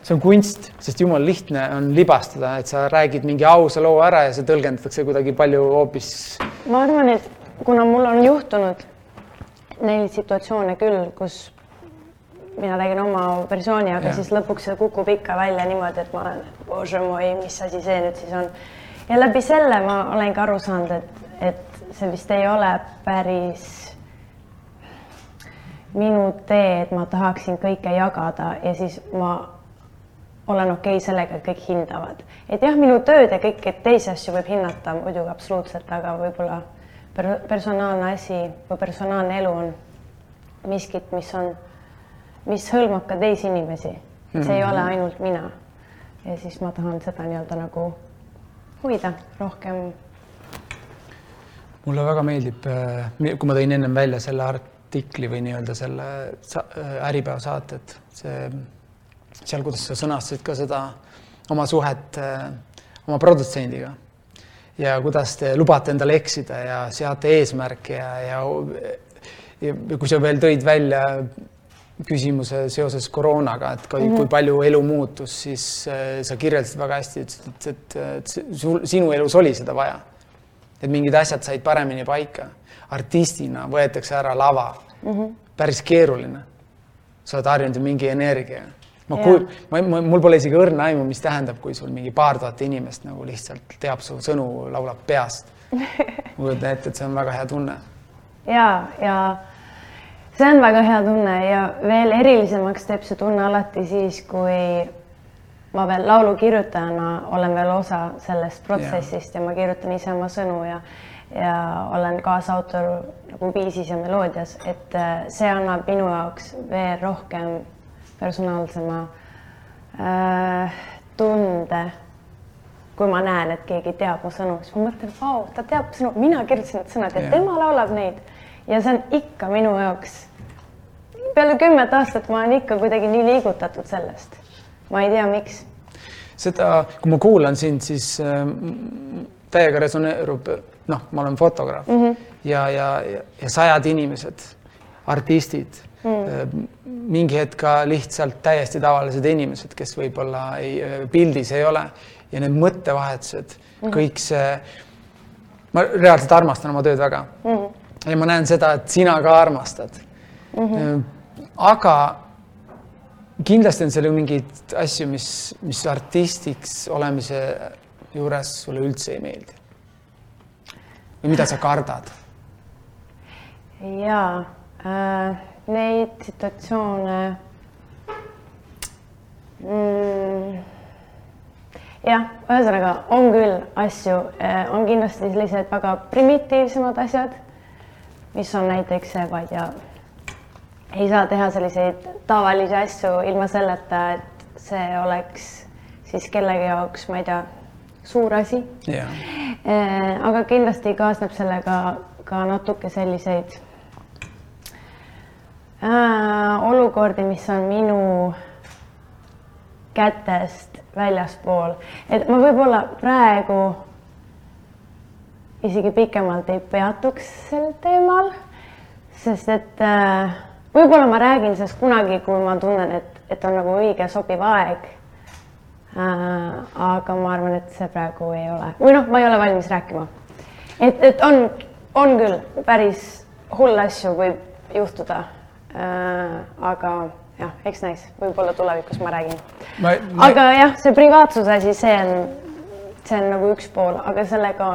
see on kunst, sest jumala lihtne on libastada, et sa räägid mingi ausa loo ära ja see tõlgendatakse kuidagi palju hoopis ma arvan, et kuna mul on juhtunud neid situatsioone küll, kus mina tegin oma versiooni, aga ja. siis lõpuks see kukub ikka välja niimoodi, et ma olen, bože moi, mis asi see nüüd siis on. Ja läbi selle ma olengi aru saanud, et, et see vist ei ole päris minu tee, et ma tahaksin kõike jagada ja siis ma olen okei okay sellega, et kõik hindavad. et jah, minu tööd ja kõiki teisi asju võib hinnata muidugi absoluutselt, aga võib-olla per personaalne asi või personaalne elu on miskit, mis on, mis hõlmab ka teisi inimesi mm. -hmm. see ei ole mhm. ainult mina. ja siis ma tahan seda nii-öelda nagu hoida rohkem. mulle väga meeldib, äh, kui ma tõin ennem välja selle artikli või nii-öelda selle äh, Äripäeva saated, see seal, kuidas sa sõnastasid ka seda oma suhet äh, oma produtsendiga ja kuidas te lubate endale eksida ja seate eesmärke ja, ja, ja, ja kui sa veel tõid välja küsimuse seoses koroonaga, et kui, mm -hmm. kui palju elu muutus, siis äh, sa kirjeldasid väga hästi, ütlesid, et, et, et sul, sinu elus oli seda vaja. et mingid asjad said paremini paika. artistina võetakse ära lava mm, -hmm. päris keeruline. sa oled harjunud mingi energiaga ma kuul-, ma, ma, mul pole isegi õrna aimu, mis tähendab, kui sul mingi paar tuhat inimest nagu lihtsalt teab su sõnu, laulab peast. ma kujutan ette, et see on väga hea tunne. ja, ja see on väga hea tunne ja veel erilisemaks teeb see tunne alati siis, kui ma veel laulukirjutajana olen veel osa sellest protsessist ja, ja ma kirjutan ise oma sõnu ja ja olen kaasautor nagu viisis ja meloodias, et äh, see annab minu jaoks veel rohkem personaalsema äh, tunde. kui ma näen, et keegi teab mu sõnu, siis ma mõtlen, vau, ta teab sõnu, mina kirjutasin need sõnad ja yeah. tema laulab neid ja see on ikka minu jaoks. peale kümmet aastat ma olen ikka kuidagi nii liigutatud sellest. ma ei tea, miks. seda, kui ma kuulan sind, siis äh, täiega resoneerub, noh, ma olen fotograaf mm -hmm. ja, ja, ja, ja sajad inimesed, artistid mm. mingi hetk ka lihtsalt täiesti tavalised inimesed, kes võib-olla ei, pildis ei ole ja need mõttevahetused mm., kõik see, ma reaalselt armastan oma tööd väga mm. Ja ma näen seda, et sina ka armastad mm. -hmm. aga kindlasti on seal ju mingeid asju, mis, mis artistiks olemise juures sulle üldse ei meeldi. või mida sa kardad? jaa äh neid situatsioone mm,. jah, ühesõnaga on küll asju, eh, on kindlasti sellised väga primitiivsemad asjad, mis on näiteks, ma ei tea, ei saa teha selliseid tavalisi asju ilma selleta, et see oleks siis kellegi jaoks, ma ei tea, suur asi. Yeah.. aga kindlasti kaasneb sellega ka natuke selliseid äh, olukordi, mis on minu kätest väljaspool, et ma võib-olla praegu isegi pikemalt ei peatuks sel teemal, sest et äh, võib-olla ma räägin sellest kunagi, kui ma tunnen, et, et on nagu õige sobiv aeg äh,. aga ma arvan, et see praegu ei ole või noh, ma ei ole valmis rääkima. et, et on, on küll päris hull asju võib juhtuda Äh, aga jah, eks näis, võib-olla tulevikus ma räägin. Ma... aga jah, see privaatsuse asi, see on, see on nagu üks pool, aga sellega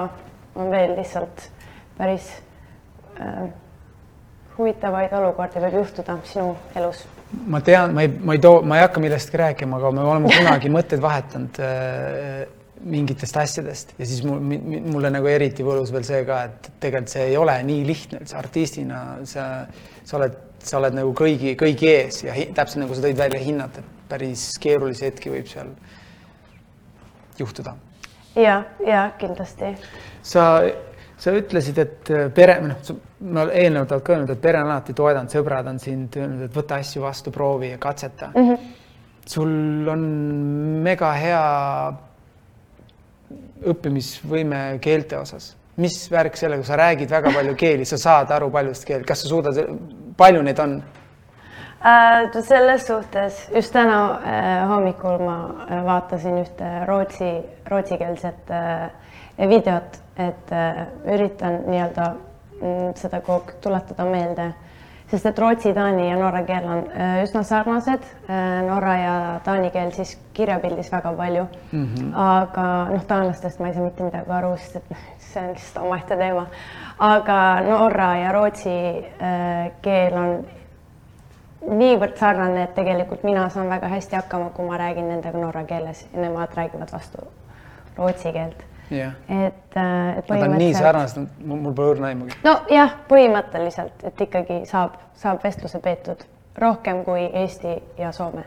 on veel lihtsalt päris äh, huvitavaid olukordi võib juhtuda sinu elus. ma tean, ma ei, ma ei too, ma ei hakka millestki rääkima, aga me oleme kunagi mõtteid vahetanud äh, mingitest asjadest ja siis mul, mulle nagu eriti võlus veel see ka, et tegelikult see ei ole nii lihtne üldse artistina, sa, sa oled sa oled nagu kõigi, kõigi ees ja täpselt nagu sa tõid välja, hinnata, et päris keerulisi hetki võib seal juhtuda. ja, ja kindlasti. Sa, sa ütlesid, et pere, või noh, ma eelnevalt oled ka öelnud, et pere on alati toetanud, sõbrad on sind öelnud, et võta asju vastu, proovi ja katseta mm. -hmm. sul on mega hea õppimisvõime keelte osas mis värk sellega, sa räägid väga palju keeli, sa saad aru paljust keelt, kas sa suudad palju neid on äh,? selles suhtes just täna äh, hommikul ma äh, vaatasin ühte rootsi, rootsikeelset äh, videot, et äh, üritan nii-öelda mm, seda kogu aeg tuletada meelde sest et rootsi, taani ja norra keel on äh, üsna sarnased. Norra ja taani keel siis kirjapildis väga palju mm. -hmm. aga noh, taanlastest ma ei saa mitte midagi aru, sest et see on lihtsalt omaette teema. aga norra ja rootsi keel on niivõrd sarnane, et tegelikult mina saan väga hästi hakkama, kui ma räägin nendega norra keeles ja nemad räägivad vastu rootsi keelt yeah.. et, äh, et põhimõtteliselt. nii sarnased, mul pole õrna aimugi. nojah, põhimõtteliselt, et ikkagi saab, saab vestluse peetud rohkem kui Eesti ja Soome.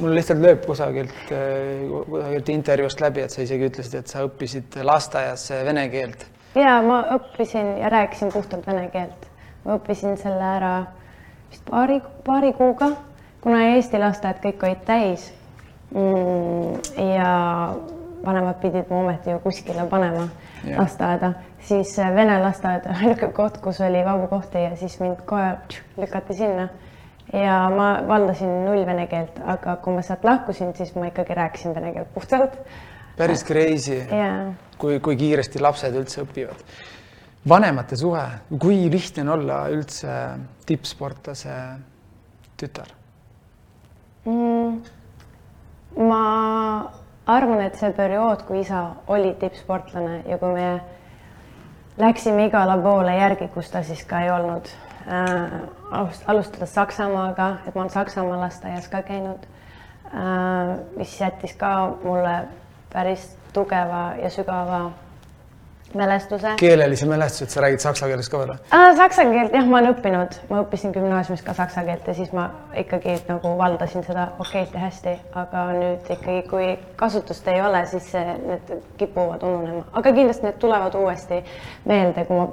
mul lihtsalt lööb kusagilt, äh, kusagilt intervjuust läbi, et sa isegi ütlesid, et sa õppisid lasteaias vene keelt. ja ma õppisin ja rääkisin puhtalt vene keelt. ma õppisin selle ära vist paari, paari kuuga, kuna Eesti lasteaed kõik olid täis mm,. ja vanemad pidid mu ometi ju kuskile panema yeah. lasteaeda, siis äh, vene lasteaed on ainuke koht, kus oli vabu kohti ja siis mind kohe lükati sinna. ja ma valdasin null vene keelt, aga kui ma sealt lahkusin, siis ma ikkagi rääkisin vene keelt puhtalt. päris crazy yeah., kui, kui kiiresti lapsed üldse õpivad. vanemate suhe, kui lihtne on olla üldse tippsportlase tütar mm,? ma arvan, et see periood, kui isa oli tippsportlane ja kui me läksime igale poole järgi, kus ta siis ka ei olnud äh,, alustades Saksamaaga, et ma olen Saksamaa lasteaias ka käinud äh,, mis jättis ka mulle päris tugeva ja sügava mälestuse. keelelise mälestuse, et sa räägid saksa keeles ka veel või? Saksa keelt jah, ma olen õppinud, ma õppisin gümnaasiumis ka saksa keelt ja siis ma ikkagi nagu valdasin seda okeilt ja hästi, aga nüüd ikkagi, kui kasutust ei ole, siis need kipuvad ununema, aga kindlasti need tulevad uuesti meelde, kui ma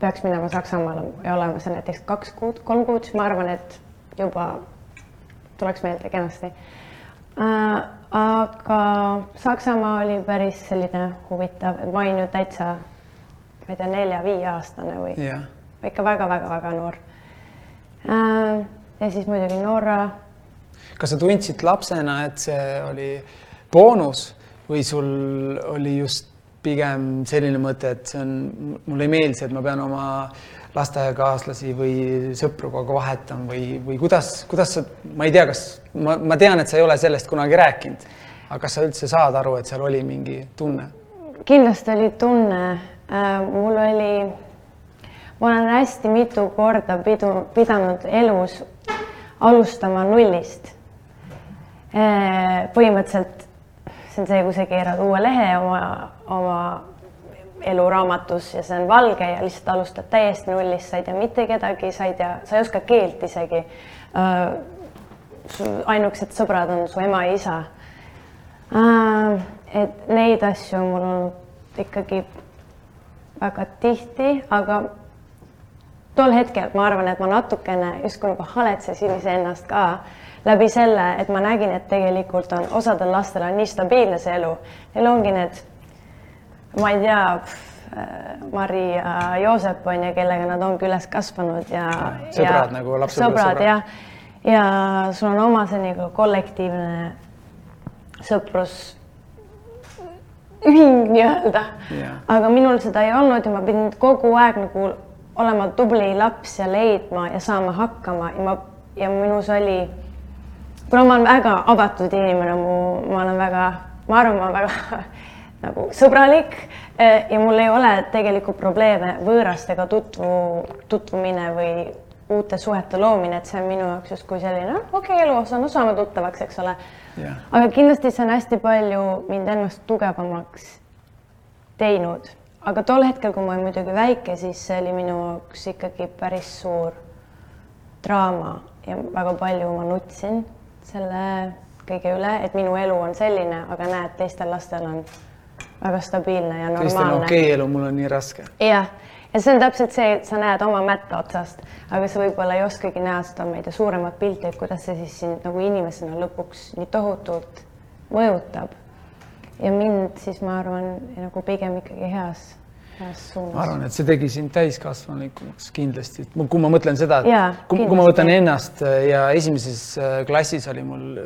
peaks minema Saksamaale ja olema seal näiteks kaks kuud, kolm kuud, siis ma arvan, et juba tuleks meelde kenasti äh, aga Saksamaa oli päris selline huvitav, ma olin ju täitsa, ma ei tea, nelja-viieaastane või yeah. ikka väga-väga-väga noor äh,. ja siis muidugi Norra. kas sa tundsid lapsena, et see oli boonus või sul oli just pigem selline mõte, et see on, mulle ei meeldi see, et ma pean oma lasteaiakaaslasi või sõpru kogu aeg vahetan või, või kuidas, kuidas sa, ma ei tea, kas ma, ma tean, et sa ei ole sellest kunagi rääkinud, aga kas sa üldse saad aru, et seal oli mingi tunne? kindlasti oli tunne äh,, mul oli, ma olen hästi mitu korda pidu, pidanud elus alustama nullist äh,. põhimõtteliselt see on see, kui sa keerad uue lehe oma, oma eluraamatus ja see on valge ja lihtsalt alustad täiesti nullist, sa ei tea mitte kedagi, sa ei tea, sa ei oska keelt isegi uh,. ainukesed sõbrad on su ema ja isa uh,. et neid asju on mul olnud ikkagi väga tihti, aga tol hetkel ma arvan, et ma natukene justkui nagu haletsesin iseennast ka läbi selle, et ma nägin, et tegelikult on osadel lastel on nii stabiilne see elu, neil ongi need ma ei tea, Mari ja Joosep on ju, kellega nad ongi üles kasvanud ja. sõbrad ja, nagu lapsepõlves sõbrad. jah, ja sul on oma see nagu kollektiivne sõprus ühing nii-öelda yeah.. aga minul seda ei olnud ja ma pidin kogu aeg nagu olema tubli laps ja leidma ja saama hakkama ja ma ja minus oli, kuna ma olen väga avatud inimene, mu, ma olen väga, ma arvan, ma olen väga nagu sõbralik eh, ja mul ei ole tegelikult probleeme võõrastega tutvu, tutvumine või uute suhete loomine, et see on minu jaoks justkui selline, noh, okei okay,, eluosa, no saame tuttavaks, eks ole. Yeah.. aga kindlasti see on hästi palju mind ennast tugevamaks teinud, aga tol hetkel, kui ma olin muidugi väike, siis see oli minu jaoks ikkagi päris suur draama ja väga palju ma nutsin selle kõige üle, et minu elu on selline, aga näed, teistel lastel on väga stabiilne ja normaalne. Kristjan, okei okay, elu, mul on nii raske. jah, ja see on täpselt see, et sa näed oma mätta otsast, aga sa võib-olla ei oskagi näha seda, ma ei tea, suuremat pilti, et kuidas see siis sind nagu inimesena lõpuks nii tohutult mõjutab. ja mind siis ma arvan nagu pigem ikkagi heas ma arvan, et see tegi sind täiskasvanulikumaks kindlasti, kui ma mõtlen seda, et kui, kui ma võtan ennast ja esimeses äh, klassis oli mul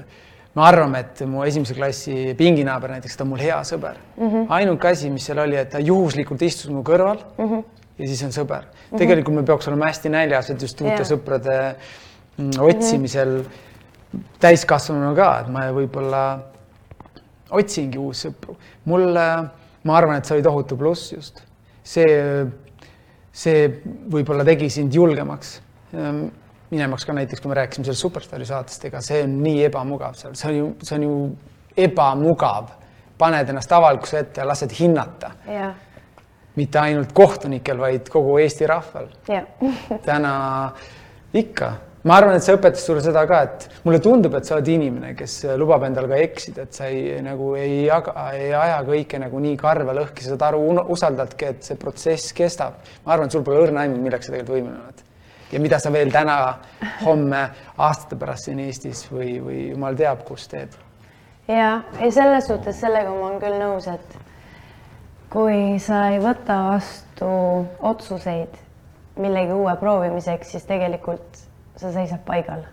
me arvame, et mu esimese klassi pinginaaber näiteks, ta on mul hea sõber mm. -hmm. ainuke asi, mis seal oli, et ta juhuslikult istus mu kõrval mm. -hmm. ja siis on sõber mm. -hmm. tegelikult me peaks olema hästi näljas, et just uute yeah. sõprade mm, otsimisel mm -hmm. täiskasvanuna ka, et ma võib-olla otsingi uusi sõpru. mulle, ma arvan, et see oli tohutu pluss just. see, see võib-olla tegi sind julgemaks ehm, minemaks ka näiteks, kui me rääkisime sellest Superstaari saatest, ega see on nii ebamugav seal, see on ju, see on ju ebamugav. paned ennast avalikkuse ette ja lased hinnata mitte ainult kohtunikel, vaid kogu Eesti rahval. täna ikka, ma arvan, et see õpetas sulle seda ka, et mulle tundub, et sa oled inimene, kes lubab endal ka eksida, et sa ei nagu ei jaga, ei aja kõike nagu nii karve lõhki, sa saad aru, usaldadki, et see protsess kestab. ma arvan, et sul pole õrna aimu, milleks sa tegelikult võimeline oled. Ja mida sa veel täna, homme, aastate pärast siin Eestis või, või jumal teab, kus teed. ja, ei selles suhtes sellega ma olen küll nõus, et kui sa ei võta vastu otsuseid millegi uue proovimiseks, siis tegelikult sa seisad paigal.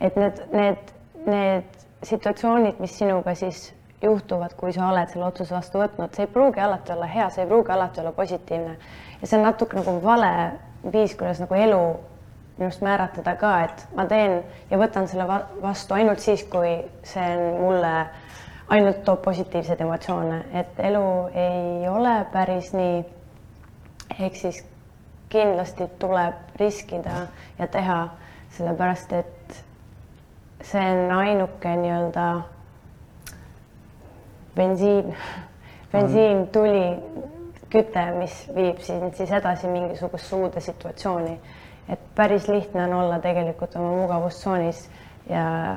et need, need, need situatsioonid, mis sinuga siis juhtuvad, kui sa oled selle otsuse vastu võtnud, see ei pruugi alati olla hea, see ei pruugi alati olla positiivne. ja see on natuke nagu vale viis, kuidas nagu elu minu arust määratleda ka, et ma teen ja võtan selle vastu ainult siis, kui see on mulle ainult toob positiivseid emotsioone, et elu ei ole päris nii. ehk siis kindlasti tuleb riskida ja teha, sellepärast et see on ainuke nii-öelda bensiin, bensiin, tuli, küte, mis viib sind siis edasi mingisugust uude situatsiooni. Et päris lihtne on olla tegelikult oma mugavustsoonis ja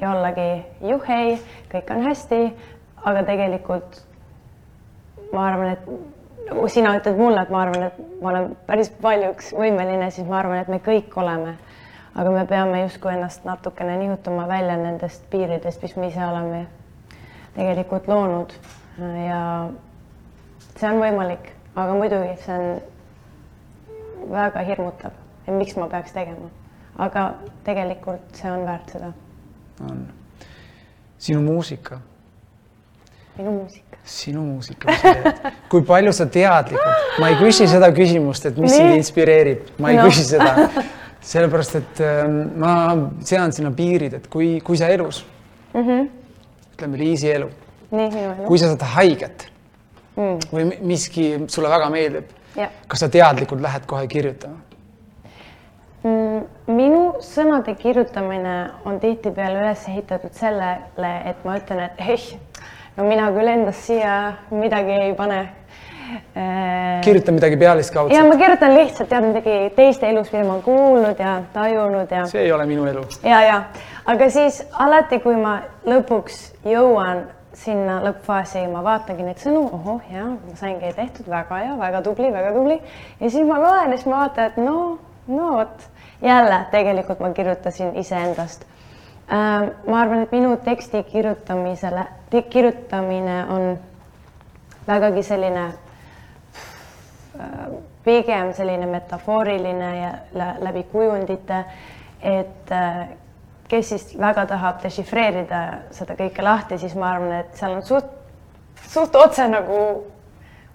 ja ollagi juhei, kõik on hästi, aga tegelikult ma arvan, et sina ütled mulle, et ma arvan, et ma olen päris paljuks võimeline, siis ma arvan, et me kõik oleme. aga me peame justkui ennast natukene nihutama välja nendest piiridest, mis me ise oleme tegelikult loonud ja see on võimalik, aga muidugi see on väga hirmutav, miks ma peaks tegema, aga tegelikult see on väärt seda on sinu muusika. minu muusika. sinu muusika, mis sa teed. kui palju sa teadlikult, ma ei küsi seda küsimust, et mis sind inspireerib, ma ei no. küsi seda. sellepärast, et ähm, ma sean sinna piirid, et kui, kui sa elus mm, -hmm. ütleme Liisi elu, kui sa saad haiget mm. või miski sulle väga meeldib, kas sa teadlikult lähed kohe kirjutama? Mm, minu sõnade kirjutamine on tihtipeale üles ehitatud sellele, et ma ütlen, et ei, no mina küll endast siia midagi ei pane. Äh, kirjuta midagi pealiskaudselt. ja ma kirjutan lihtsalt tead midagi teiste elus, mida ma olen kuulnud ja tajunud ja. see ei ole minu elu. ja, ja aga siis alati, kui ma lõpuks jõuan sinna lõppfaasi, ma vaatangi neid sõnu, ohoh, ja ma saingi tehtud väga hea, väga tubli, väga tubli ja siis ma loen ja siis ma vaatan, et no no vot, jälle tegelikult ma kirjutasin iseendast. Ähm, ma arvan, et minu teksti kirjutamisele, kirjutamine on vägagi selline äh, pigem selline metafooriline ja läbi kujundite, et äh, kes siis väga tahab dešifreerida seda kõike lahti, siis ma arvan, et seal on suht, suht otse nagu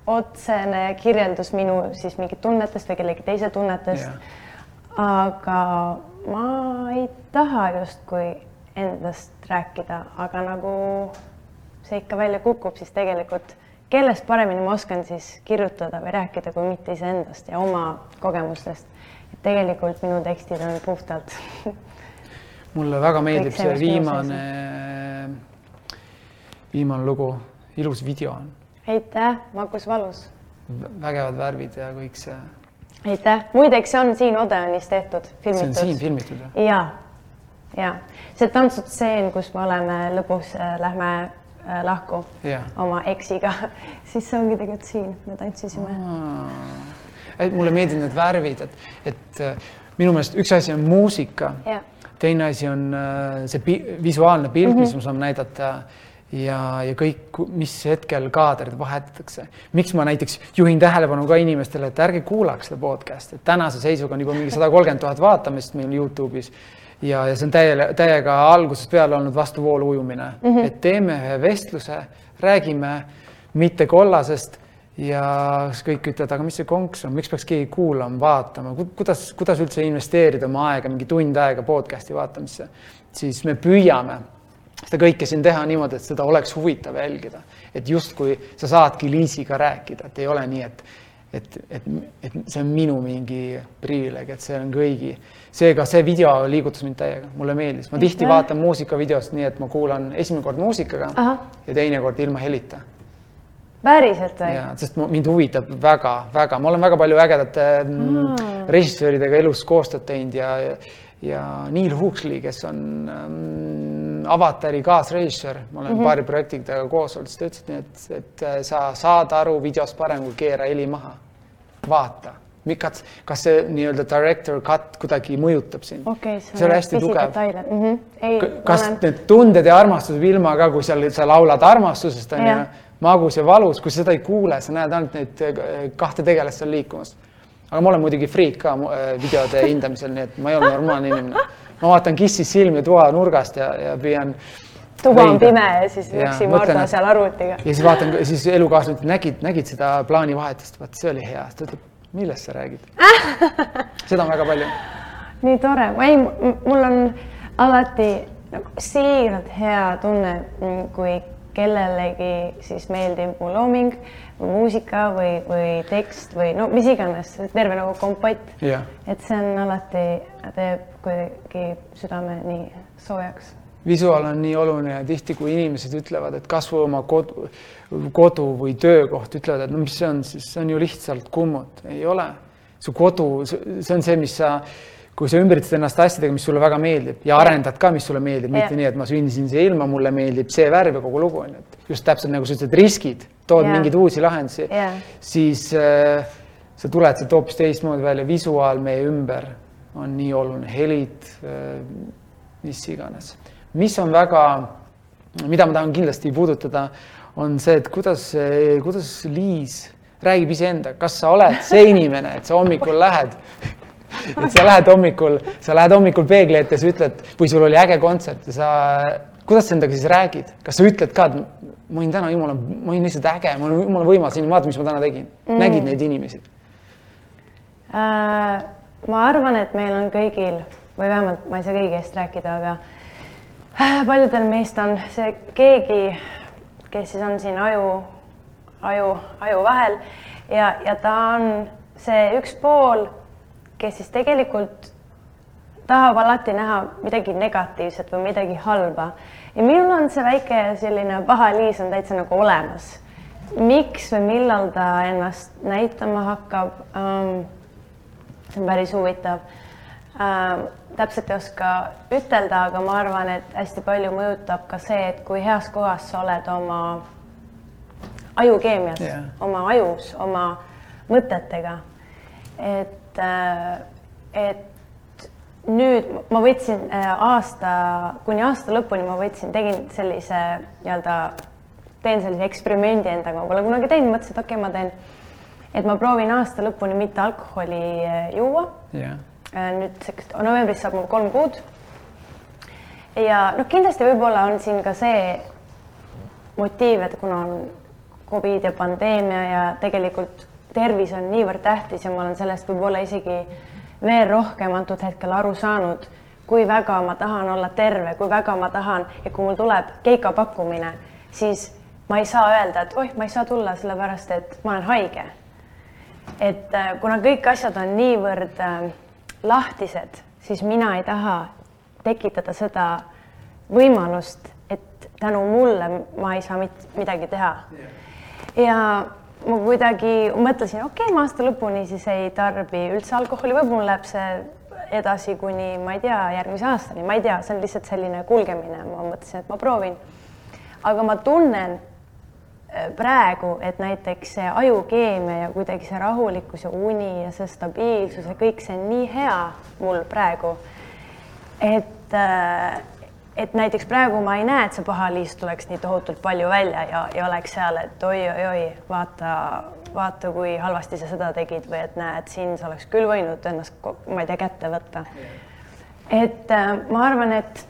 otsene kirjeldus minu siis mingit tunnetest või kellegi teise tunnetest yeah aga ma ei taha justkui endast rääkida, aga nagu see ikka välja kukub, siis tegelikult kellest paremini ma oskan siis kirjutada või rääkida, kui mitte iseendast ja oma kogemustest. et tegelikult minu tekstid on puhtalt mulle väga meeldib see viimane, viimane lugu, ilus video on. aitäh, magus valus. vägevad värvid ja kõik see aitäh, muideks see on siin Odeonis tehtud, filmitud. see on siin filmitud või? ja, ja see tantsutseen, kus me oleme lõpus äh,, lähme äh, lahku ja. oma eksiga siis see ongi tegelikult siin, me tantsisime. mulle meeldivad need värvid, et, et äh, minu meelest üks asi on muusika, teine asi on äh, see visuaalne pilt mm, -hmm. mis me saame näidata ja, ja kõik, mis hetkel kaadrid vahetatakse. miks ma näiteks juhin tähelepanu ka inimestele, et ärge kuulake seda podcast'i, et tänase seisuga on juba mingi sada kolmkümmend tuhat vaatamist meil Youtube'is. Ja, ja see on täie, täiega algusest peale olnud vastuvoolu ujumine. Mm, -hmm. et teeme ühe vestluse, räägime mitte kollasest ja kõik ütlevad, aga mis see konks on, miks peaks keegi kuulama, vaatama, kuidas, kuidas üldse investeerida oma aega, mingi tund aega podcast'i vaatamisse, siis me püüame seda kõike siin teha niimoodi, et seda oleks huvitav jälgida, et justkui sa saadki Liisiga rääkida, et ei ole nii, et et, et, et see on minu mingi privileeg, et see on kõigi. seega see video liigutas mind täiega, mulle meeldis, ma tihti vaatan muusikavideost nii, et ma kuulan esimene kord muusikaga Aha. ja teine kord ilma helita päriselt või? jaa, sest mind huvitab väga-väga, ma olen väga palju ägedate mm. režissööridega elus koostööd teinud ja, ja, Neil Huxley, kes on ähm, Avatari kaasrežissöör, ma olen mm -hmm. paari projektidega koos olnud, siis ta ütles, et, et, et äh, sa saad aru videost parem, kui keera heli maha. vaata, kas, kas see nii-öelda director cut kuidagi mõjutab sind okay,? see oli hästi tugev. Mm -hmm. Ei, kas olen... need tunded ja armastus Vilma ka, kui seal sa laulad armastusest onju magus ja valus, kui sa seda ei kuule, sa näed ainult neid eh, kahte tegelast seal liikumas. Aga ma olen muidugi friik ka eh, videode hindamisel, nii et ma ei ole normaalne inimene. ma vaatan kissis silmi toa nurgast ja, ja püüan tuba on pime ja siis üksi Marta seal arvutiga. ja siis vaatan, siis elukaaslane ütleb, nägid, nägid seda plaanivahetust, vaat see oli hea, ta ütleb, millest sa räägid seda on väga palju. nii tore, ei, mul on alati nagu siiralt hea tunne, kui kellelegi siis meeldib mu looming või muusika või, või tekst või no mis iganes, terve nagu kompott yeah.. et see on alati, teeb kuidagi südame nii soojaks. visuaal on nii oluline ja tihti, kui inimesed ütlevad, et kasvõi oma kodu, kodu või töökoht, ütlevad, et no mis see on, siis see on ju lihtsalt kummut, ei ole. su kodu, see on see, mis sa kui sa ümbritsed ennast asjadega, mis sulle väga meeldib ja arendad ka, mis sulle meeldib, mitte nii, et ma sündisin siia ilma, mulle meeldib see värv ja kogu lugu on ju, et just täpselt nagu sa ütlesid, riskid, tood yeah. mingeid uusi lahendusi siis äh, sa tuled sealt hoopis teistmoodi välja, visuaal meie ümber on nii oluline, helid äh,, mis iganes. mis on väga, mida ma tahan kindlasti puudutada, on see, et kuidas, kuidas Liis räägib iseenda, kas sa oled see inimene, et sa hommikul lähed et sa lähed hommikul, sa lähed hommikul peegli ette, sa ütled, või sul oli äge kontsert ja sa, kuidas sa endaga siis räägid, kas sa ütled ka, et ma olin täna jumala, ma olin lihtsalt äge, mul on jumala võimas, vaata, mis ma täna tegin. Mm.. nägid neid inimesi? Äh,? ma arvan, et meil on kõigil või vähemalt ma ei saa kõigi eest rääkida, aga äh, paljudel meist on see keegi, kes siis on siin aju, aju, aju vahel ja, ja ta on see üks pool kes siis tegelikult tahab alati näha midagi negatiivset või midagi halba. ja minul on see väike selline paha liis on täitsa nagu olemas. miks või millal ta ennast näitama hakkab ähm,? see on päris huvitav ähm,. täpselt ei oska ütelda, aga ma arvan, et hästi palju mõjutab ka see, et kui heas kohas sa oled oma ajukeemias yeah., oma ajus, oma mõtetega. et et, äh, et nüüd ma võtsin äh, aasta, kuni aasta lõpuni ma võtsin, tegin sellise nii-öelda, teen sellise eksperimendi endaga, ma pole kunagi teinud, mõtlesin, et okei okay,, ma teen, et ma proovin aasta lõpuni mitte alkoholi äh, juua. Yeah.. nüüd novembris saab mul kolm kuud. ja noh, kindlasti võib-olla on siin ka see motiiv, et kuna on Covid ja pandeemia ja tegelikult tervis on niivõrd tähtis ja ma olen sellest võib-olla isegi veel rohkem antud hetkel aru saanud, kui väga ma tahan olla terve, kui väga ma tahan ja kui mul tuleb keika pakkumine, siis ma ei saa öelda, et oih, ma ei saa tulla, sellepärast et ma olen haige. et äh, kuna kõik asjad on niivõrd äh, lahtised, siis mina ei taha tekitada seda võimalust, et tänu mulle ma ei saa mit, midagi teha. ja ma kuidagi mõtlesin, okei okay,, ma aasta lõpuni siis ei tarbi üldse alkoholi, võib-olla mul läheb see edasi kuni ma ei tea, järgmise aastani, ma ei tea, see on lihtsalt selline kulgemine, ma mõtlesin, et ma proovin. aga ma tunnen äh, praegu, et näiteks see ajukeemia ja kuidagi see rahulikkus ja uni ja see stabiilsus ja kõik see on nii hea mul praegu, et äh, et näiteks praegu ma ei näe, et see pahaliis tuleks nii tohutult palju välja ja, ja oleks seal, et oi-oi-oi, vaata, vaata, kui halvasti sa seda tegid või et näed, siin sa oleks küll võinud ennast, ma ei tea, kätte võtta. et äh, ma arvan, et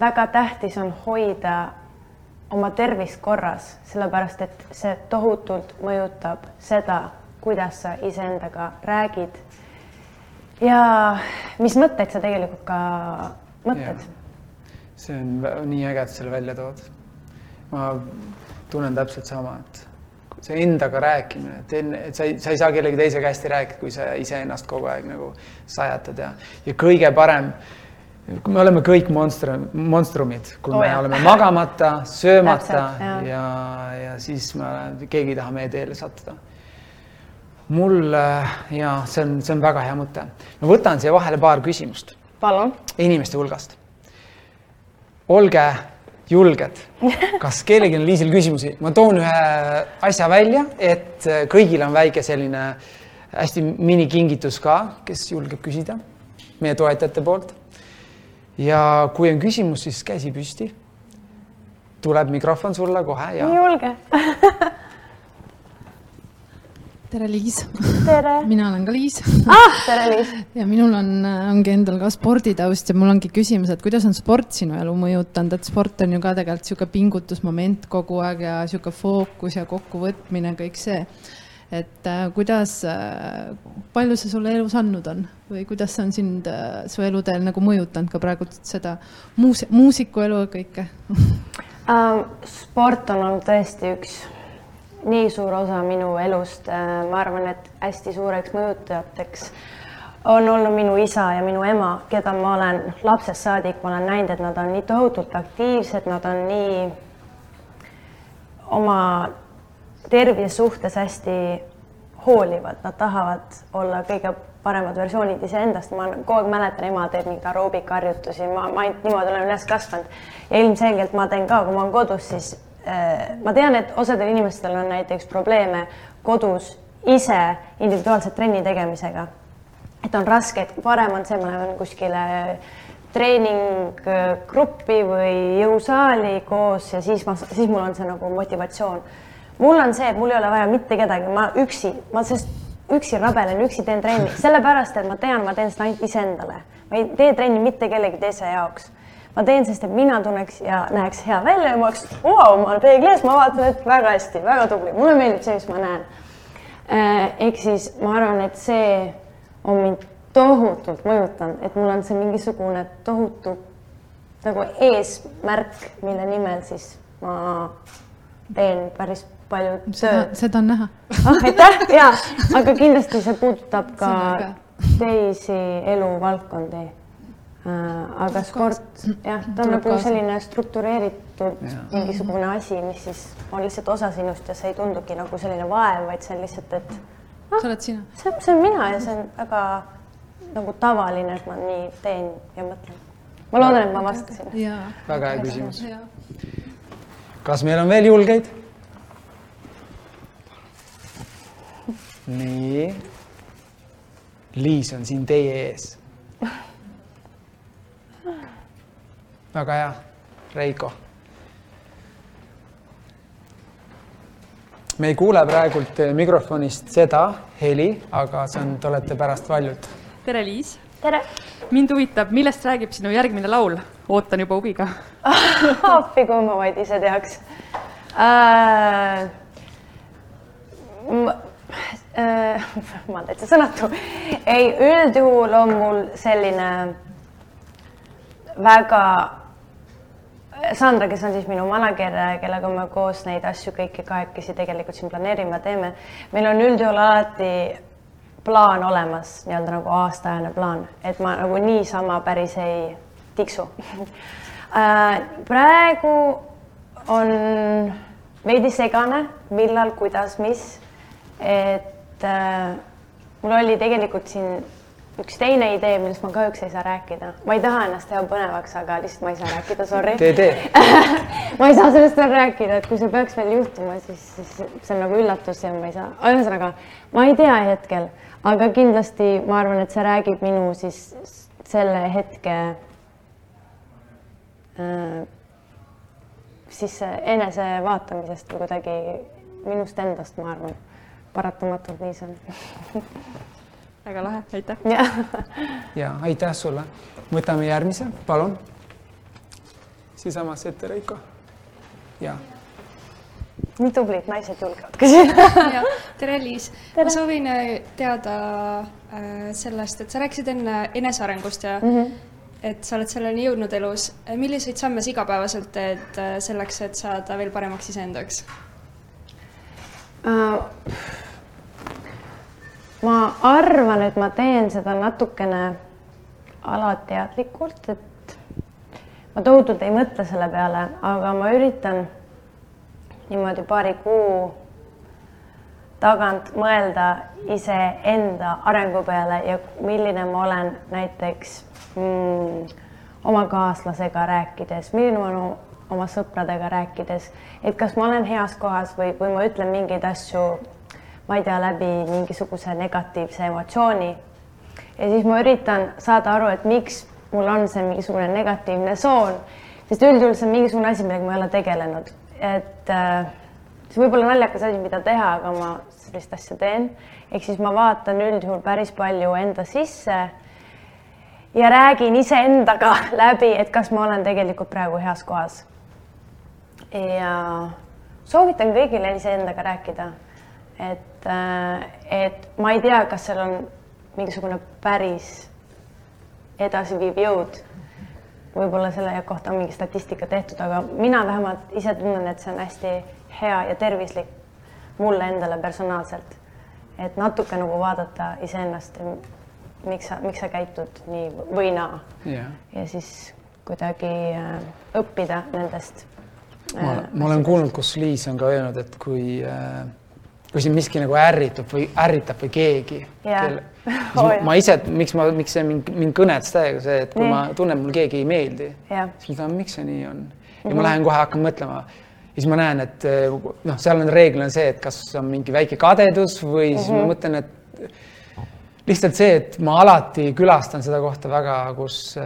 väga tähtis on hoida oma tervist korras, sellepärast et see tohutult mõjutab seda, kuidas sa iseendaga räägid. ja mis mõtteid sa tegelikult ka mõtled. See on nii äge, et selle välja tood. ma tunnen täpselt sama, et see endaga rääkimine, et enne, et sa ei, sa ei saa kellegi teisega hästi rääkida, kui sa iseennast kogu aeg nagu sajatad ja, ja kõige parem kui me oleme kõik monstr, monstrumid, kui oh, me jah. oleme magamata, söömata Täpselt, ja, ja siis me, keegi ei taha meie teele sattuda. mul ja see on, see on väga hea mõte. ma võtan siia vahele paar küsimust. palun. inimeste hulgast. Olge julged. kas kellelgi on Liisil küsimusi? ma toon ühe asja välja, et kõigil on väike selline hästi minikingitus ka, kes julgeb küsida meie toetajate poolt ja kui on küsimus, siis käsi püsti. tuleb mikrofon sulle kohe ja. julge tere, Liis. tere. mina olen ka Liis ah,. tere, Liis. ja minul on, ongi endal ka sporditaust ja mul ongi küsimus, et kuidas on sport sinu elu mõjutanud, et sport on ju ka tegelikult niisugune pingutusmoment kogu aeg ja niisugune fookus ja kokkuvõtmine, kõik see et äh, kuidas äh,, palju see sulle elus andnud on või kuidas see on sind äh, su eluteel nagu mõjutanud ka praegu seda muus-, muusiku elu ja kõike uh,? sport on olnud tõesti üks nii suur osa minu elust uh,. ma arvan, et hästi suureks mõjutajateks on olnud minu isa ja minu ema, keda ma olen lapsest saadik, ma olen näinud, et nad on nii tohutult aktiivsed, nad on nii oma tervise suhtes hästi hoolivad, nad tahavad olla kõige paremad versioonid iseendast, ma kogu aeg mäletan, ema teeb mingeid aeroobikaharjutusi, ma, ma ainult niimoodi olen üles kasvanud ja ilmselgelt ma teen ka, kui ma olen kodus, siis äh, ma tean, et osadel inimestel on näiteks probleeme kodus ise individuaalset trenni tegemisega. et on raske, et parem on see, ma lähen kuskile treeninggruppi või jõusaali koos ja siis ma, siis mul on see nagu motivatsioon mul on see, et mul ei ole vaja mitte kedagi, ma üksi, ma sest üksi rabelen, üksi teen trenni, sellepärast et ma tean, ma teen seda ainult iseendale. ma ei tee trenni mitte kellegi teise jaoks. Ma teen, sest et mina tunneks ja näeks hea välja ja ma oleks, vau, ma olen peegli ees, ma vaatan, et väga hästi, väga tubli, mulle meeldib see, mis ma näen. Äh, ehk siis ma arvan, et see on mind tohutult mõjutanud, et mul on see mingisugune tohutu nagu eesmärk, mille nimel siis ma teen päris palju tööd. seda on näha ah,. aitäh ja, aga kindlasti see puudutab ka teisi eluvaldkondi. Aga sport jah, ta on nagu selline struktureeritud ja. mingisugune asi, mis siis on lihtsalt osa sinust ja see ei tundugi nagu selline vaev, vaid see on lihtsalt, et ah,. see oled sina. see, see on mina ja see on väga nagu tavaline, et ma nii teen ja mõtlen. ma loodan, et ma vastasin. väga hea küsimus. kas meil on veel julgeid? nii. Liis on siin teie ees. väga hea, Reiko. me ei kuule praegult mikrofonist seda heli, aga see on, te olete pärast valjult. tere, Liis. tere. mind huvitab, millest räägib sinu järgmine laul, ootan juba huviga appi, kui ma vaid ise teaks äh,. Äh, ma olen täitsa sõnatu. ei, üldjuhul on mul selline väga, Sandra, kes on siis minu manager, kellega me koos neid asju kõiki kahekesi tegelikult siin planeerime teeme, meil on üldjuhul alati plaan olemas, nii-öelda nagu aastaajane plaan, et ma nagu niisama päris ei tiksu. Äh, praegu on veidi segane, millal, kuidas, mis, et äh, mul oli tegelikult siin üks teine idee, millest ma kahjuks ei saa rääkida. ma ei taha ennast teha põnevaks, aga lihtsalt ma ei saa rääkida, sorry. tee, tee ma ei saa sellest veel rääkida, et kui see peaks veel juhtuma, siis, siis see on nagu üllatus ja ma ei saa, ühesõnaga ma ei tea hetkel, aga kindlasti ma arvan, et see räägib minu siis selle hetke äh, siis enesevaatamisest või kuidagi minust endast, ma arvan paratamatult nii see on väga lahe, aitäh. ja aitäh sulle. võtame järgmise, palun. siiasammas ette, Reiko. ja nii tublid naised julgevad küsida. tere, Liis. ma soovin äh, teada äh, sellest, et sa rääkisid enne enesearengust ja mm -hmm. et sa oled selleni jõudnud elus. milliseid samme sa igapäevaselt teed äh, selleks, et saada veel paremaks iseendaks uh,? Ma arvan, et ma teen seda natukene alateadlikult, et ma tohutult ei mõtle selle peale, aga ma üritan niimoodi paari kuu tagant mõelda iseenda arengu peale ja milline ma olen näiteks mm, oma kaaslasega rääkides, milline ma olen oma sõpradega rääkides, et kas ma olen heas kohas või, või ma ütlen mingeid asju, ma ei tea, läbi mingisuguse negatiivse emotsiooni. ja siis ma üritan saada aru, et miks mul on see mingisugune negatiivne soon, sest üldjuhul see on mingisugune asi, millega ma ei ole tegelenud et äh, see võib olla naljakas asi, mida teha, aga ma sellist asja teen. ehk siis ma vaatan üldjuhul päris palju enda sisse ja räägin iseendaga läbi, et kas ma olen tegelikult praegu heas kohas. ja soovitan kõigile iseendaga rääkida. Et, äh, et ma ei tea, kas seal on mingisugune päris edasiviiv jõud võib-olla selle kohta on mingi statistika tehtud, aga mina vähemalt ise tunnen, et see on hästi hea ja tervislik mulle endale personaalselt. et natuke nagu vaadata iseennast, miks sa, miks sa käitud nii või naa yeah.. ja siis kuidagi äh, õppida nendest äh,. ma, ma olen kuulnud, kus Liis on ka öelnud, et kui äh, kui sind miski nagu ärritab või ärritab või keegi yeah. kelle ma, ma ise, miks ma, miks see mind, mind kõnetas täiega see, et kui nii. ma tunnen, mul keegi ei meeldi, siis ma tahan, miks see nii on. ja mm -hmm. ma lähen kohe hakkan mõtlema. ja siis ma näen, et noh, seal on reeglina see, et kas on mingi väike kadedus või siis mm -hmm. ma mhm. mõtlen, et lihtsalt see, et ma alati külastan seda kohta väga, kus,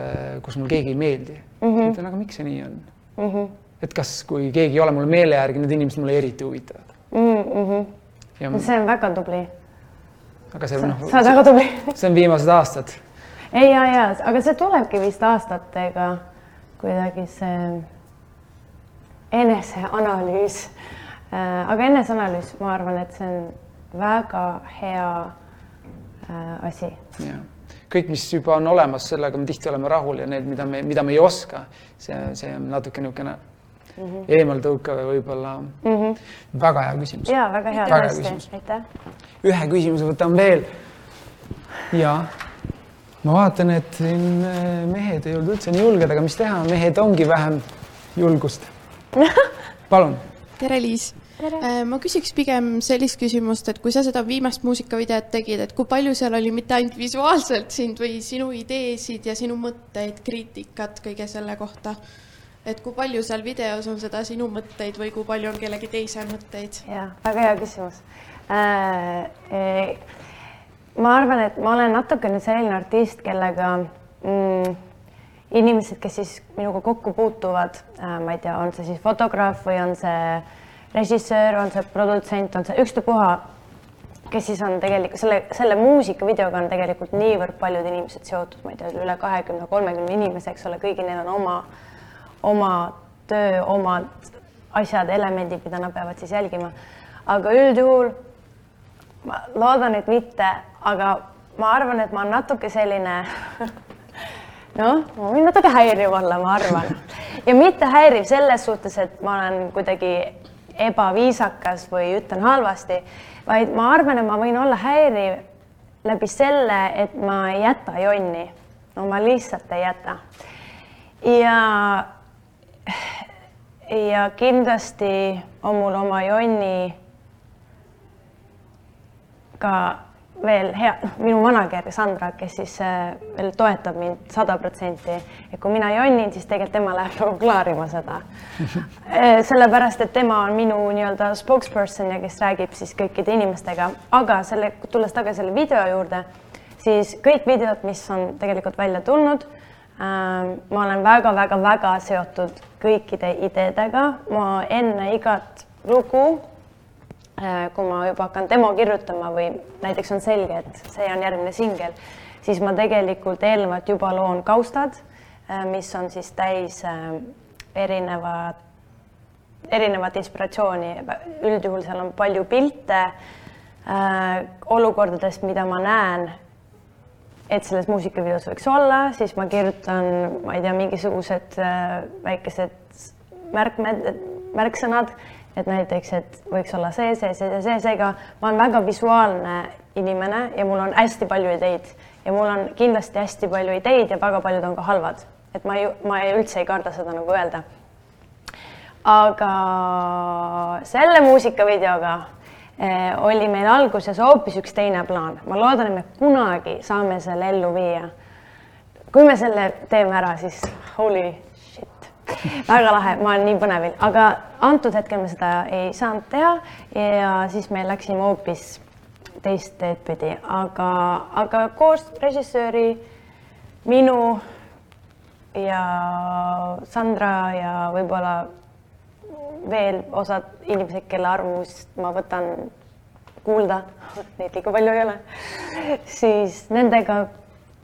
kus mul keegi ei meeldi mm. -hmm. mõtlen, aga miks see nii on mm? -hmm. et kas, kui keegi ei ole mul meele järgi, need inimesed mulle eriti huvitavad mm. -hmm. Ja... see on väga tubli aga see noh. sa oled väga tubli. see on viimased aastad. ei, ja, ja, aga see tulebki vist aastatega kuidagi see eneseanalüüs. Äh, aga eneseanalüüs, ma arvan, et see on väga hea äh, asi. jah, kõik, mis juba on olemas, sellega me tihti oleme rahul ja need, mida me, mida me ei oska, see, see on natuke niisugune mm -hmm. eemaltõukav ja võib-olla mm -hmm. väga hea küsimus. ja väga hea, tõesti, aitäh. ühe küsimuse võtan veel. ja ma vaatan, et siin äh, mehed ei olnud üldse nii julged, aga mis teha, mehed ongi vähem julgust. palun. tere, Liis äh, ma küsiks pigem sellist küsimust, et kui sa seda viimast muusikavideot tegid, et kui palju seal oli mitte ainult visuaalselt sind või sinu ideesid ja sinu mõtteid, kriitikat kõige selle kohta et kui palju seal videos on seda sinu mõtteid või kui palju on kellegi teise mõtteid? ja väga hea küsimus äh,. E, ma arvan, et ma olen natukene selline artist, kellega mm, inimesed, kes siis minuga kokku puutuvad äh,, ma ei tea, on see siis fotograaf või on see režissöör, on see produtsent, on see ükstapuha, kes siis on tegelikult selle, selle muusikavideoga on tegelikult niivõrd paljud inimesed seotud, ma ei tea, üle kahekümne, kolmekümne inimese, eks ole, kõigil neil on oma oma töö, omad asjad, elemendid, mida nad peavad siis jälgima. aga üldjuhul ma loodan, et mitte, aga ma arvan, et ma olen natuke selline noh, ma võin natuke häiriv olla, ma arvan. ja mitte häiriv selles suhtes, et ma olen kuidagi ebaviisakas või ütlen halvasti, vaid ma arvan, et ma võin olla häiriv läbi selle, et ma ei jäta jonni. no ma lihtsalt ei jäta. ja ja kindlasti on mul oma jonni ka veel hea, minu manager Sandra, kes siis äh, veel toetab mind sada protsenti, et kui mina jonnin, siis tegelikult tema läheb nagu klaarima seda. Äh, sellepärast, et tema on minu nii-öelda spokesperson ja kes räägib siis kõikide inimestega, aga selle, tulles tagasi selle video juurde, siis kõik videod, mis on tegelikult välja tulnud ma olen väga-väga-väga seotud kõikide ideedega, ma enne igat lugu, äh, kui ma juba hakkan demo kirjutama või näiteks on selge, et see on järgmine singel, siis ma tegelikult eelnevalt juba loon kaustad, äh, mis on siis täis äh, erinevat erinevat inspiratsiooni, üldjuhul seal on palju pilte olukordadest, mida ma näen, et selles muusikavideos võiks olla, siis ma kirjutan, ma ei tea, mingisugused äh, väikesed märkmed, märksõnad, et näiteks, et võiks olla see, see, see, see, seega ma olen väga visuaalne inimene ja mul on hästi palju ideid ja mul on kindlasti hästi palju ideid ja väga paljud on ka halvad, et ma ei, ma ei, üldse ei karda seda nagu öelda. aga selle muusikavideoga oli meil alguses hoopis üks teine plaan, ma loodan, et me kunagi saame selle ellu viia. kui me selle teeme ära, siis holy shit, väga lahe, ma olen nii põnevil, aga antud hetkel me seda ei saanud teha ja siis me läksime hoopis teist teed pidi, aga, aga koos režissööri, minu ja Sandra ja võib-olla veel osad inimesed, kelle arvamust ma võtan kuulda, neid liiga palju ei ole, siis nendega,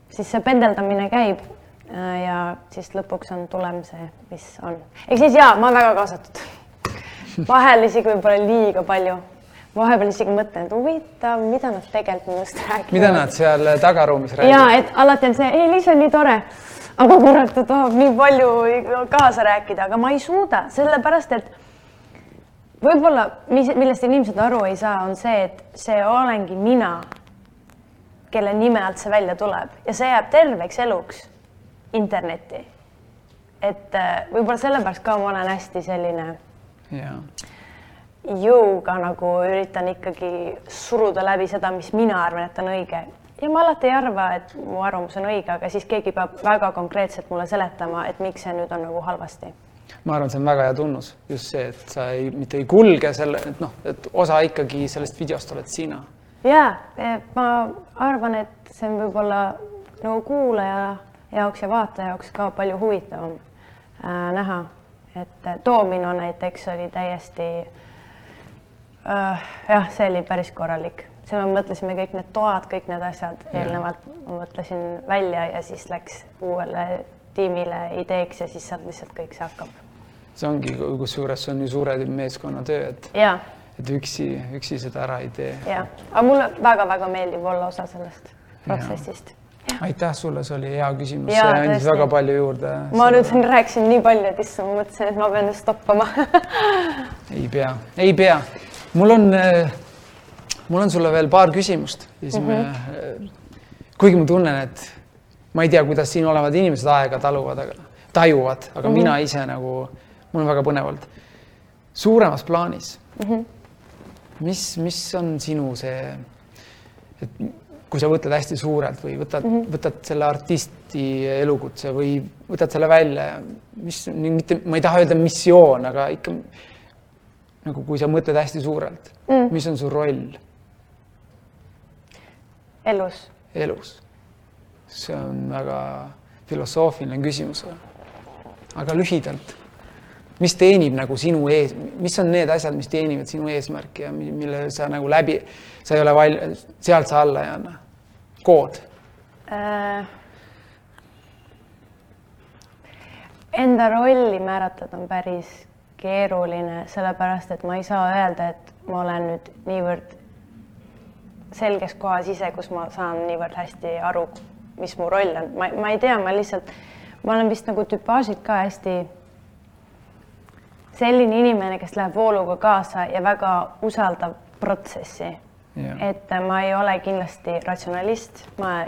siis see pendeldamine käib ja siis lõpuks on tulem see, mis on. ehk siis jaa, ma olen väga kaasatud. vahel isegi võib-olla liiga palju vahepeal isegi mõtlen, et huvitav, mida nad tegelikult minust räägivad. mida nad seal tagaruumis räägivad? ja et alati on see, ei, Liis on nii tore, aga kurat, ta tahab nii palju kaasa rääkida, aga ma ei suuda, sellepärast et võib-olla, mis, millest inimesed aru ei saa, on see, et see olengi mina, kelle nime alt see välja tuleb ja see jääb terveks eluks internetti. et äh, võib-olla sellepärast ka ma olen hästi selline yeah jõuga nagu üritan ikkagi suruda läbi seda, mis mina arvan, et on õige. ja ma alati ei arva, et mu arvamus on õige, aga siis keegi peab väga konkreetselt mulle seletama, et miks see nüüd on nagu halvasti. Ma arvan, see on väga hea tunnus, just see, et sa ei, mitte ei kulge selle, et noh, et osa ikkagi sellest videost oled sina. ja ma arvan, et see on võib-olla nagu kuulaja jaoks ja vaataja jaoks ka palju huvitavam äh, näha, et Domino näiteks oli täiesti äh, jah, see oli päris korralik, seal me mõtlesime kõik need toad, kõik need asjad eelnevalt ma mõtlesin välja ja siis läks uuele tiimile ideeks ja siis sealt lihtsalt kõik see hakkab. See ongi, kusjuures see on ju suure meeskonnatöö, et ja. et üksi, üksi seda ära ei tee. jah, aga mulle väga-väga meeldib olla osa sellest protsessist aitäh sulle, see oli hea küsimus, see andis väga palju juurde. ma nüüd rääkisin nii palju, et issand, ma mõtlesin, et ma pean nüüd stoppama ei pea, ei pea mul on, mul on sulle veel paar küsimust ja siis mm -hmm. me, mhm. kuigi ma tunnen, et ma ei tea, kuidas siin olevad inimesed aega taluvad, aga tajuvad, aga mm -hmm. mina ise nagu, mul on väga põnev olnud. suuremas plaanis mm, -hmm. mis, mis on sinu see, et kui sa võtad hästi suurelt või võtad mm, -hmm. võtad selle artisti elukutse või võtad selle välja, mis mitte, ma ei taha öelda missioon, aga ikka nagu kui sa mõtled hästi suurelt mm., mis on su roll? elus. elus. see on väga filosoofiline küsimus. aga lühidalt, mis teenib nagu sinu ees, mis on need asjad, mis teenivad sinu eesmärki ja mille sa nagu läbi, sa ei ole val-, sealt sa alla ei anna? kood äh,? Enda rolli määratleda on päris keeruline, sellepärast et ma ei saa öelda, et ma olen nüüd niivõrd selges kohas ise, kus ma saan niivõrd hästi aru, mis mu roll on, ma, ma ei tea, ma lihtsalt, ma olen vist nagu tüpaažilt ka hästi selline inimene, kes läheb vooluga kaasa ja väga usaldab protsessi. et ma ei ole kindlasti ratsionalist, ma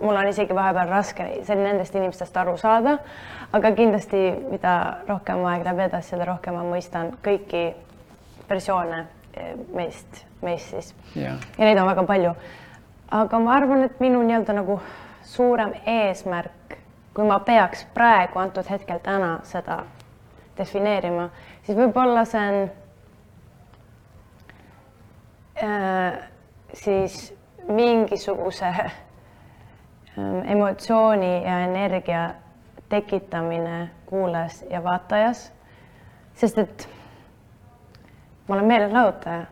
mul on isegi vahepeal raske nendest inimestest aru saada, aga kindlasti, mida rohkem aeg läheb edasi, seda rohkem ma mõistan kõiki versioone eh, meist, meist siis yeah.. ja neid on väga palju. aga ma arvan, et minu nii-öelda nagu suurem eesmärk, kui ma peaks praegu antud hetkel täna seda defineerima, siis võib-olla see on äh, siis mingisuguse Ähm, emotsiooni ja energia tekitamine kuulajas ja vaatajas. sest et ma olen meelelahutaja,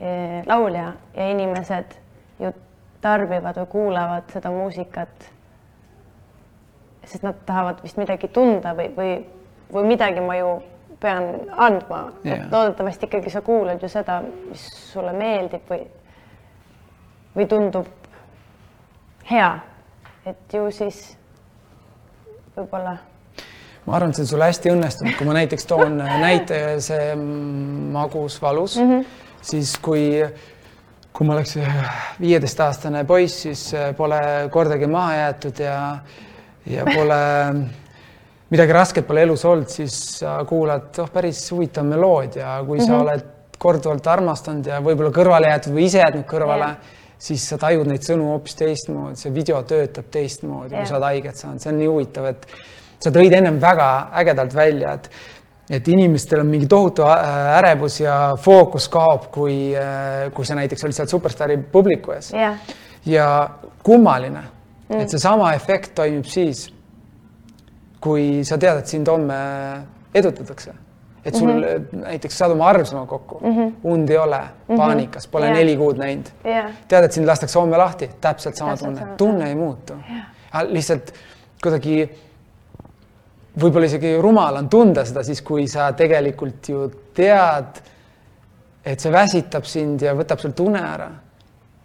e, laulja ja inimesed ju tarbivad või kuulavad seda muusikat, sest nad tahavad vist midagi tunda või, või, või midagi ma ju pean andma Jaa. et loodetavasti ikkagi sa kuulad ju seda, mis sulle meeldib või, või tundub hea, et ju siis võib-olla ma arvan, et see on sul hästi õnnestunud, kui ma näiteks toon näite, see magus valus mm, -hmm. siis kui, kui ma oleks viieteistaastane poiss, siis pole kordagi maha jäetud ja, ja pole midagi rasket pole elus olnud, siis sa kuulad, oh, päris huvitav meloodia, kui mm -hmm. sa oled korduvalt armastanud ja võib-olla kõrvale jäetud või ise jätnud kõrvale yeah., siis sa tajud neid sõnu hoopis teistmoodi, see video töötab teistmoodi yeah., kui sa oled haiget saanud, see on nii huvitav, et sa tõid ennem väga ägedalt välja, et et inimestel on mingi tohutu äh, ärevus ja fookus kaob, kui, äh, kui sa näiteks olid seal Superstaari publiku ees yeah.. ja kummaline mm., et seesama efekt toimib siis kui sa tead, et sind homme edutatakse, et sul mm -hmm. näiteks saad oma armsama kokku mm, -hmm. und ei ole mm, -hmm. paanikas, pole yeah. neli kuud näinud yeah.. tead, et sind lastakse homme lahti, täpselt sama täpselt tunne, tunne ei muutu yeah.. lihtsalt kuidagi võib-olla isegi rumal on tunda seda siis, kui sa tegelikult ju tead, et see väsitab sind ja võtab sul une ära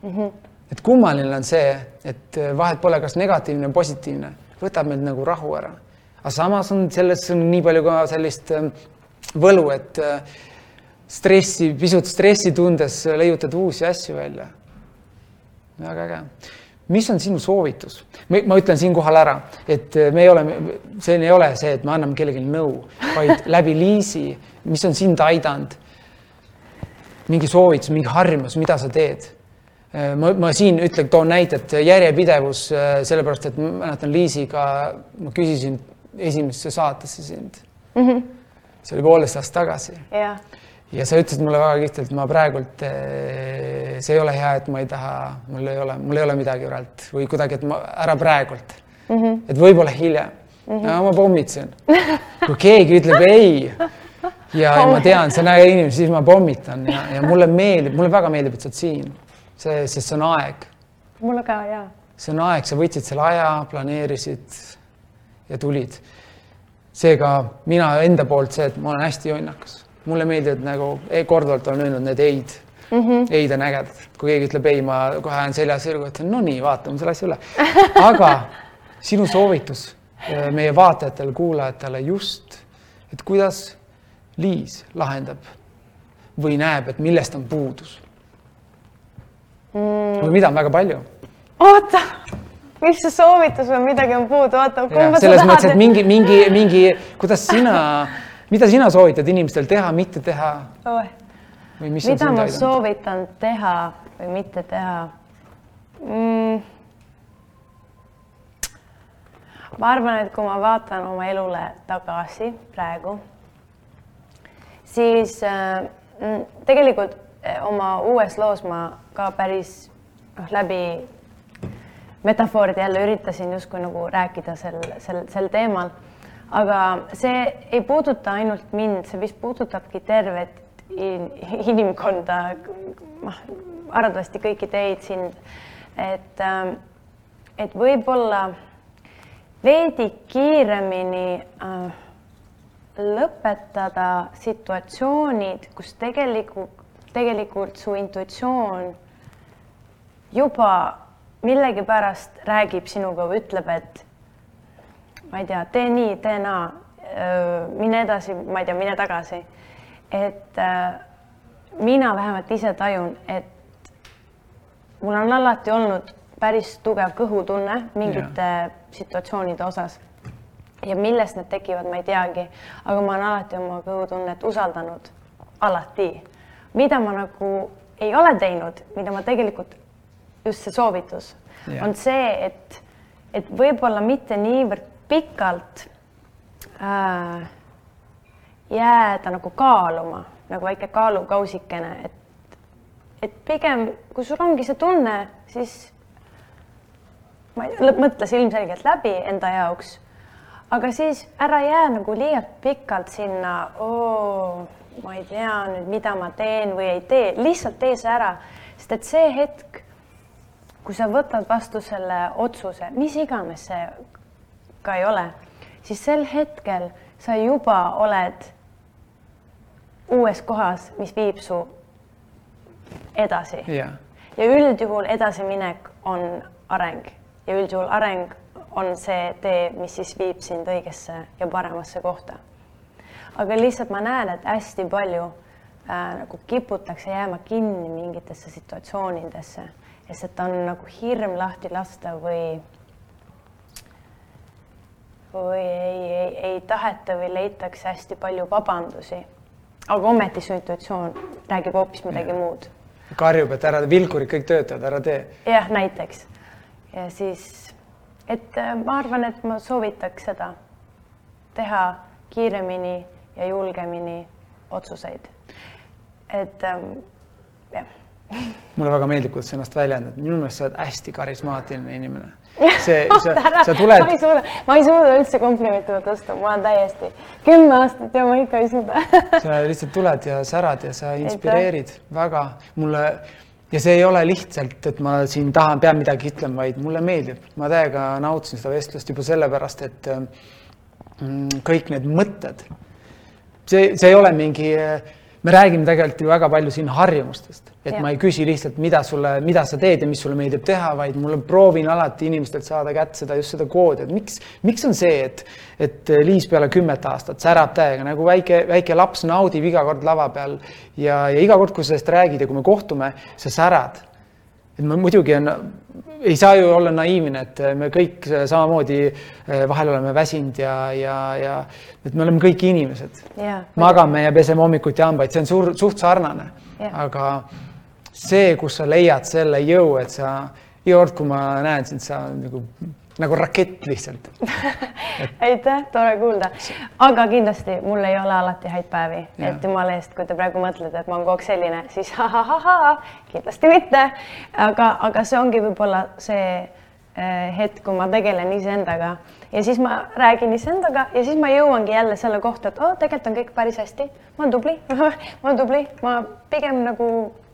mm. -hmm. et kummaline on see, et vahet pole, kas negatiivne positiivne, võtab meilt nagu rahu ära aga samas on selles on nii palju ka sellist ähm, võlu, et äh, stressi, pisut stressi tundes leiutad uusi asju välja. väga äge. mis on sinu soovitus? ma ütlen siinkohal ära, et äh, me ei ole, see ei ole see, et me anname kellelegi nõu, vaid läbi Liisi, mis on sind aidanud? mingi soovitus, mingi harjumus, mida sa teed? Äh, ma, ma siin ütlen, toon näitet, järjepidevus, sellepärast et ma mäletan Liisiga, ma küsisin esimesse saatesse sind mm. -hmm. see oli poolteist aastat tagasi yeah.. ja sa ütlesid mulle väga kihvtilt, ma praegult, eh, see ei ole hea, et ma ei taha, mul ei ole, mul ei ole midagi praegu või kuidagi, et ma ära praegult mm. -hmm. et võib-olla hiljem mm. -hmm. No, ma pommitasin. kui keegi ütleb ei ja, ja ma tean, see on äge inimene, siis ma pommitan ja, ja mulle meeldib, mulle väga meeldib, et sa oled siin. see, sest see on aeg. mulle ka, jaa. see on aeg, sa võtsid selle aja, planeerisid ja tulid. seega mina enda poolt see, et ma olen hästi jonnakas, mulle meeldivad nagu e, korduvalt olen öelnud need ei-d mm. -hmm. ei-d on ägedad, kui keegi ütleb ei, ma kohe ajan selja sirgu, ütlen no nii, vaatame selle asja üle. aga sinu soovitus e, meie vaatajatele, kuulajatele just, et kuidas Liis lahendab või näeb, et millest on puudus mm.? või mida on väga palju? oota mis see soovitus või midagi on puudu, oota. selles mõttes, et mingi, mingi, mingi, kuidas sina, mida sina soovitad inimestel teha, mitte teha oh.? mida ma aidanud? soovitan teha või mitte teha mm.? ma arvan, et kui ma vaatan oma elule tagasi praegu, siis äh, mm, tegelikult äh, oma uues loos ma ka päris noh, läbi metafooride jälle üritasin justkui nagu rääkida sel, sel, sel teemal. aga see ei puuduta ainult mind, see vist puudutabki tervet in, inimkonda, noh, arvatavasti kõiki teid, sind. et, ähm, et võib-olla veidi kiiremini äh, lõpetada situatsioonid, kus tegelikult, tegelikult su intuitsioon juba millegipärast räägib sinuga või ütleb, et ma ei tea, tee nii, tee naa, mine edasi, ma ei tea, mine tagasi. et mina vähemalt ise tajun, et mul on alati olnud päris tugev kõhutunne mingite yeah. situatsioonide osas. ja millest need tekivad, ma ei teagi, aga ma olen alati oma kõhutunnet usaldanud, alati. mida ma nagu ei ole teinud, mida ma tegelikult just see soovitus. Ja. on see, et, et võib-olla mitte niivõrd pikalt äh, jääda nagu kaaluma, nagu väike kaalukausikene, et, et pigem, kui sul ongi see tunne, siis ma ei tea, mõtle see ilmselgelt läbi enda jaoks, aga siis ära jää nagu liialt pikalt sinna, oo, ma ei tea nüüd, mida ma teen või ei tee, lihtsalt tee see ära, sest et see hetk kui sa võtad vastu selle otsuse, mis iganes see ka ei ole, siis sel hetkel sa juba oled uues kohas, mis viib su edasi. Jah, ja üldjuhul edasiminek on areng. Ja üldjuhul areng on see tee, mis siis viib sind õigesse ja paremasse kohta. aga lihtsalt ma näen, et hästi palju äh, nagu kiputakse jääma kinni mingitesse situatsioonidesse, sest on nagu hirm lahti lasta või või ei, ei, ei taheta või leitakse hästi palju vabandusi. aga ometi see intuitsioon räägib hoopis midagi muud karjub, et ära, vilkurid kõik töötavad, ära tee. jah, näiteks. ja siis, et äh, ma arvan, et ma soovitaks seda teha kiiremini ja julgemini otsuseid. et ähm, jah, mulle väga meeldib, kuidas sa ennast väljendad, minu meelest sa oled hästi karismaatiline inimene. see, sa, sa ma ei tuled, suuda, ma ei suuda üldse komplimenti tõsta, ma olen täiesti kümme aastat ja ma ikka ei suuda. Sa lihtsalt tuled ja särad ja sa inspireerid. Väga. Mulle ja see ei ole lihtsalt, et ma siin tahan, pean midagi ütlema, vaid mulle meeldib, ma täiega nautisin seda vestlust juba sellepärast, et mm, kõik need mõtted, see, see ei ole mingi, me räägime tegelikult ju väga palju siin harjumustest, et ja. ma ei küsi lihtsalt, mida sulle, mida sa teed ja mis sulle meeldib teha, vaid mul proovin alati inimestelt saada kätte seda just seda koodi, et miks, miks on see, et, et Liis peale kümmet aastat särab täiega nagu väike, väike laps naudib iga kord lava peal ja, ja iga kord, kui sa sellest räägid ja kui me kohtume, sa särad et ma muidugi on, ei saa ju olla naiivne, et me kõik samamoodi eh, vahel oleme väsinud ja, ja, ja et me oleme kõik inimesed. Jaa, magame ja peseme hommikuti hambaid, see on suur, suht sarnane, Jah. aga see, kus sa leiad selle jõu, et sa iga kord, kui ma näen sind, sa nagu, nagu rakett lihtsalt. aitäh, tore kuulda. aga kindlasti mul ei ole alati häid päevi, et jumala eest, kui te praegu mõtlete, et ma olen kogu aeg selline, siis ha-ha-ha-ha, kindlasti mitte. aga, aga see ongi võib-olla see eh, hetk, kui ma tegelen iseendaga ja siis ma räägin iseendaga ja siis ma jõuangi jälle selle kohta, et oh, tegelikult on kõik päris hästi, ma olen tubli, ma olen tubli, ma pigem nagu,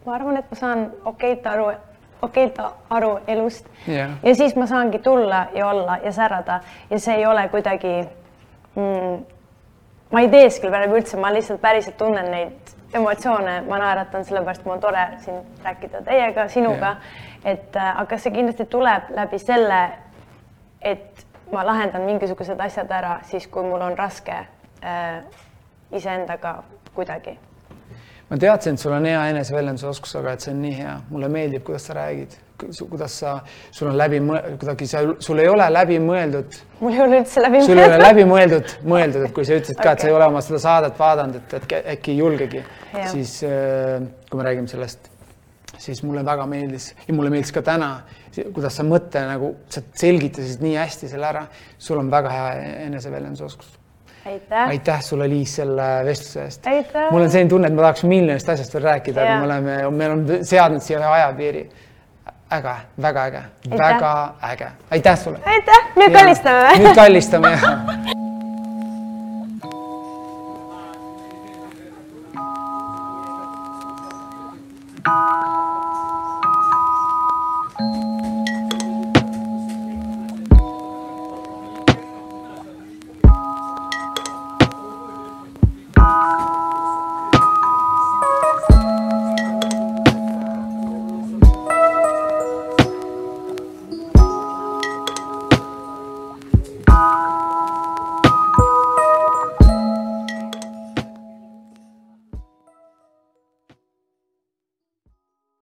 ma arvan, et ma saan okeilt aru, okeilt aru elust Jah. ja siis ma saangi tulla ja olla ja särada ja see ei ole kuidagi mm,, ma ei teeskle praegu üldse, ma lihtsalt päriselt tunnen neid emotsioone, ma naeratan, sellepärast mul on tore siin rääkida teiega, sinuga. et äh, aga see kindlasti tuleb läbi selle, et ma lahendan mingisugused asjad ära siis, kui mul on raske äh, iseendaga kuidagi. Ma teadsin, et sul on hea eneseväljendusoskus, aga et see on nii hea, mulle meeldib, kuidas sa räägid, kuidas sa, sul on läbi, kuidagi sa, sul ei ole läbimõeldud mul ei ole üldse läbi sul ei ole läbimõeldud, mõeldud, et kui sa ütlesid ka, et sa ei ole oma seda saadet vaadanud, et, et äkki ei julgegi siis äh, kui me räägime sellest, siis mulle väga meeldis ja mulle meeldis ka täna, kuidas sa mõtte nagu, sa selgitasid nii hästi selle ära, sul on väga hea eneseväljendusoskus. aitäh. aitäh sulle, Liis, selle vestluse eest. Mul on selline tunne, et ma tahaks miljonist asjast veel rääkida, aga me oleme, meil on seadnud siia ühe ajapiiri. äge, väga äge, väga äge, aitäh sulle. aitäh, nüüd kallistame või? nüüd kallistame jah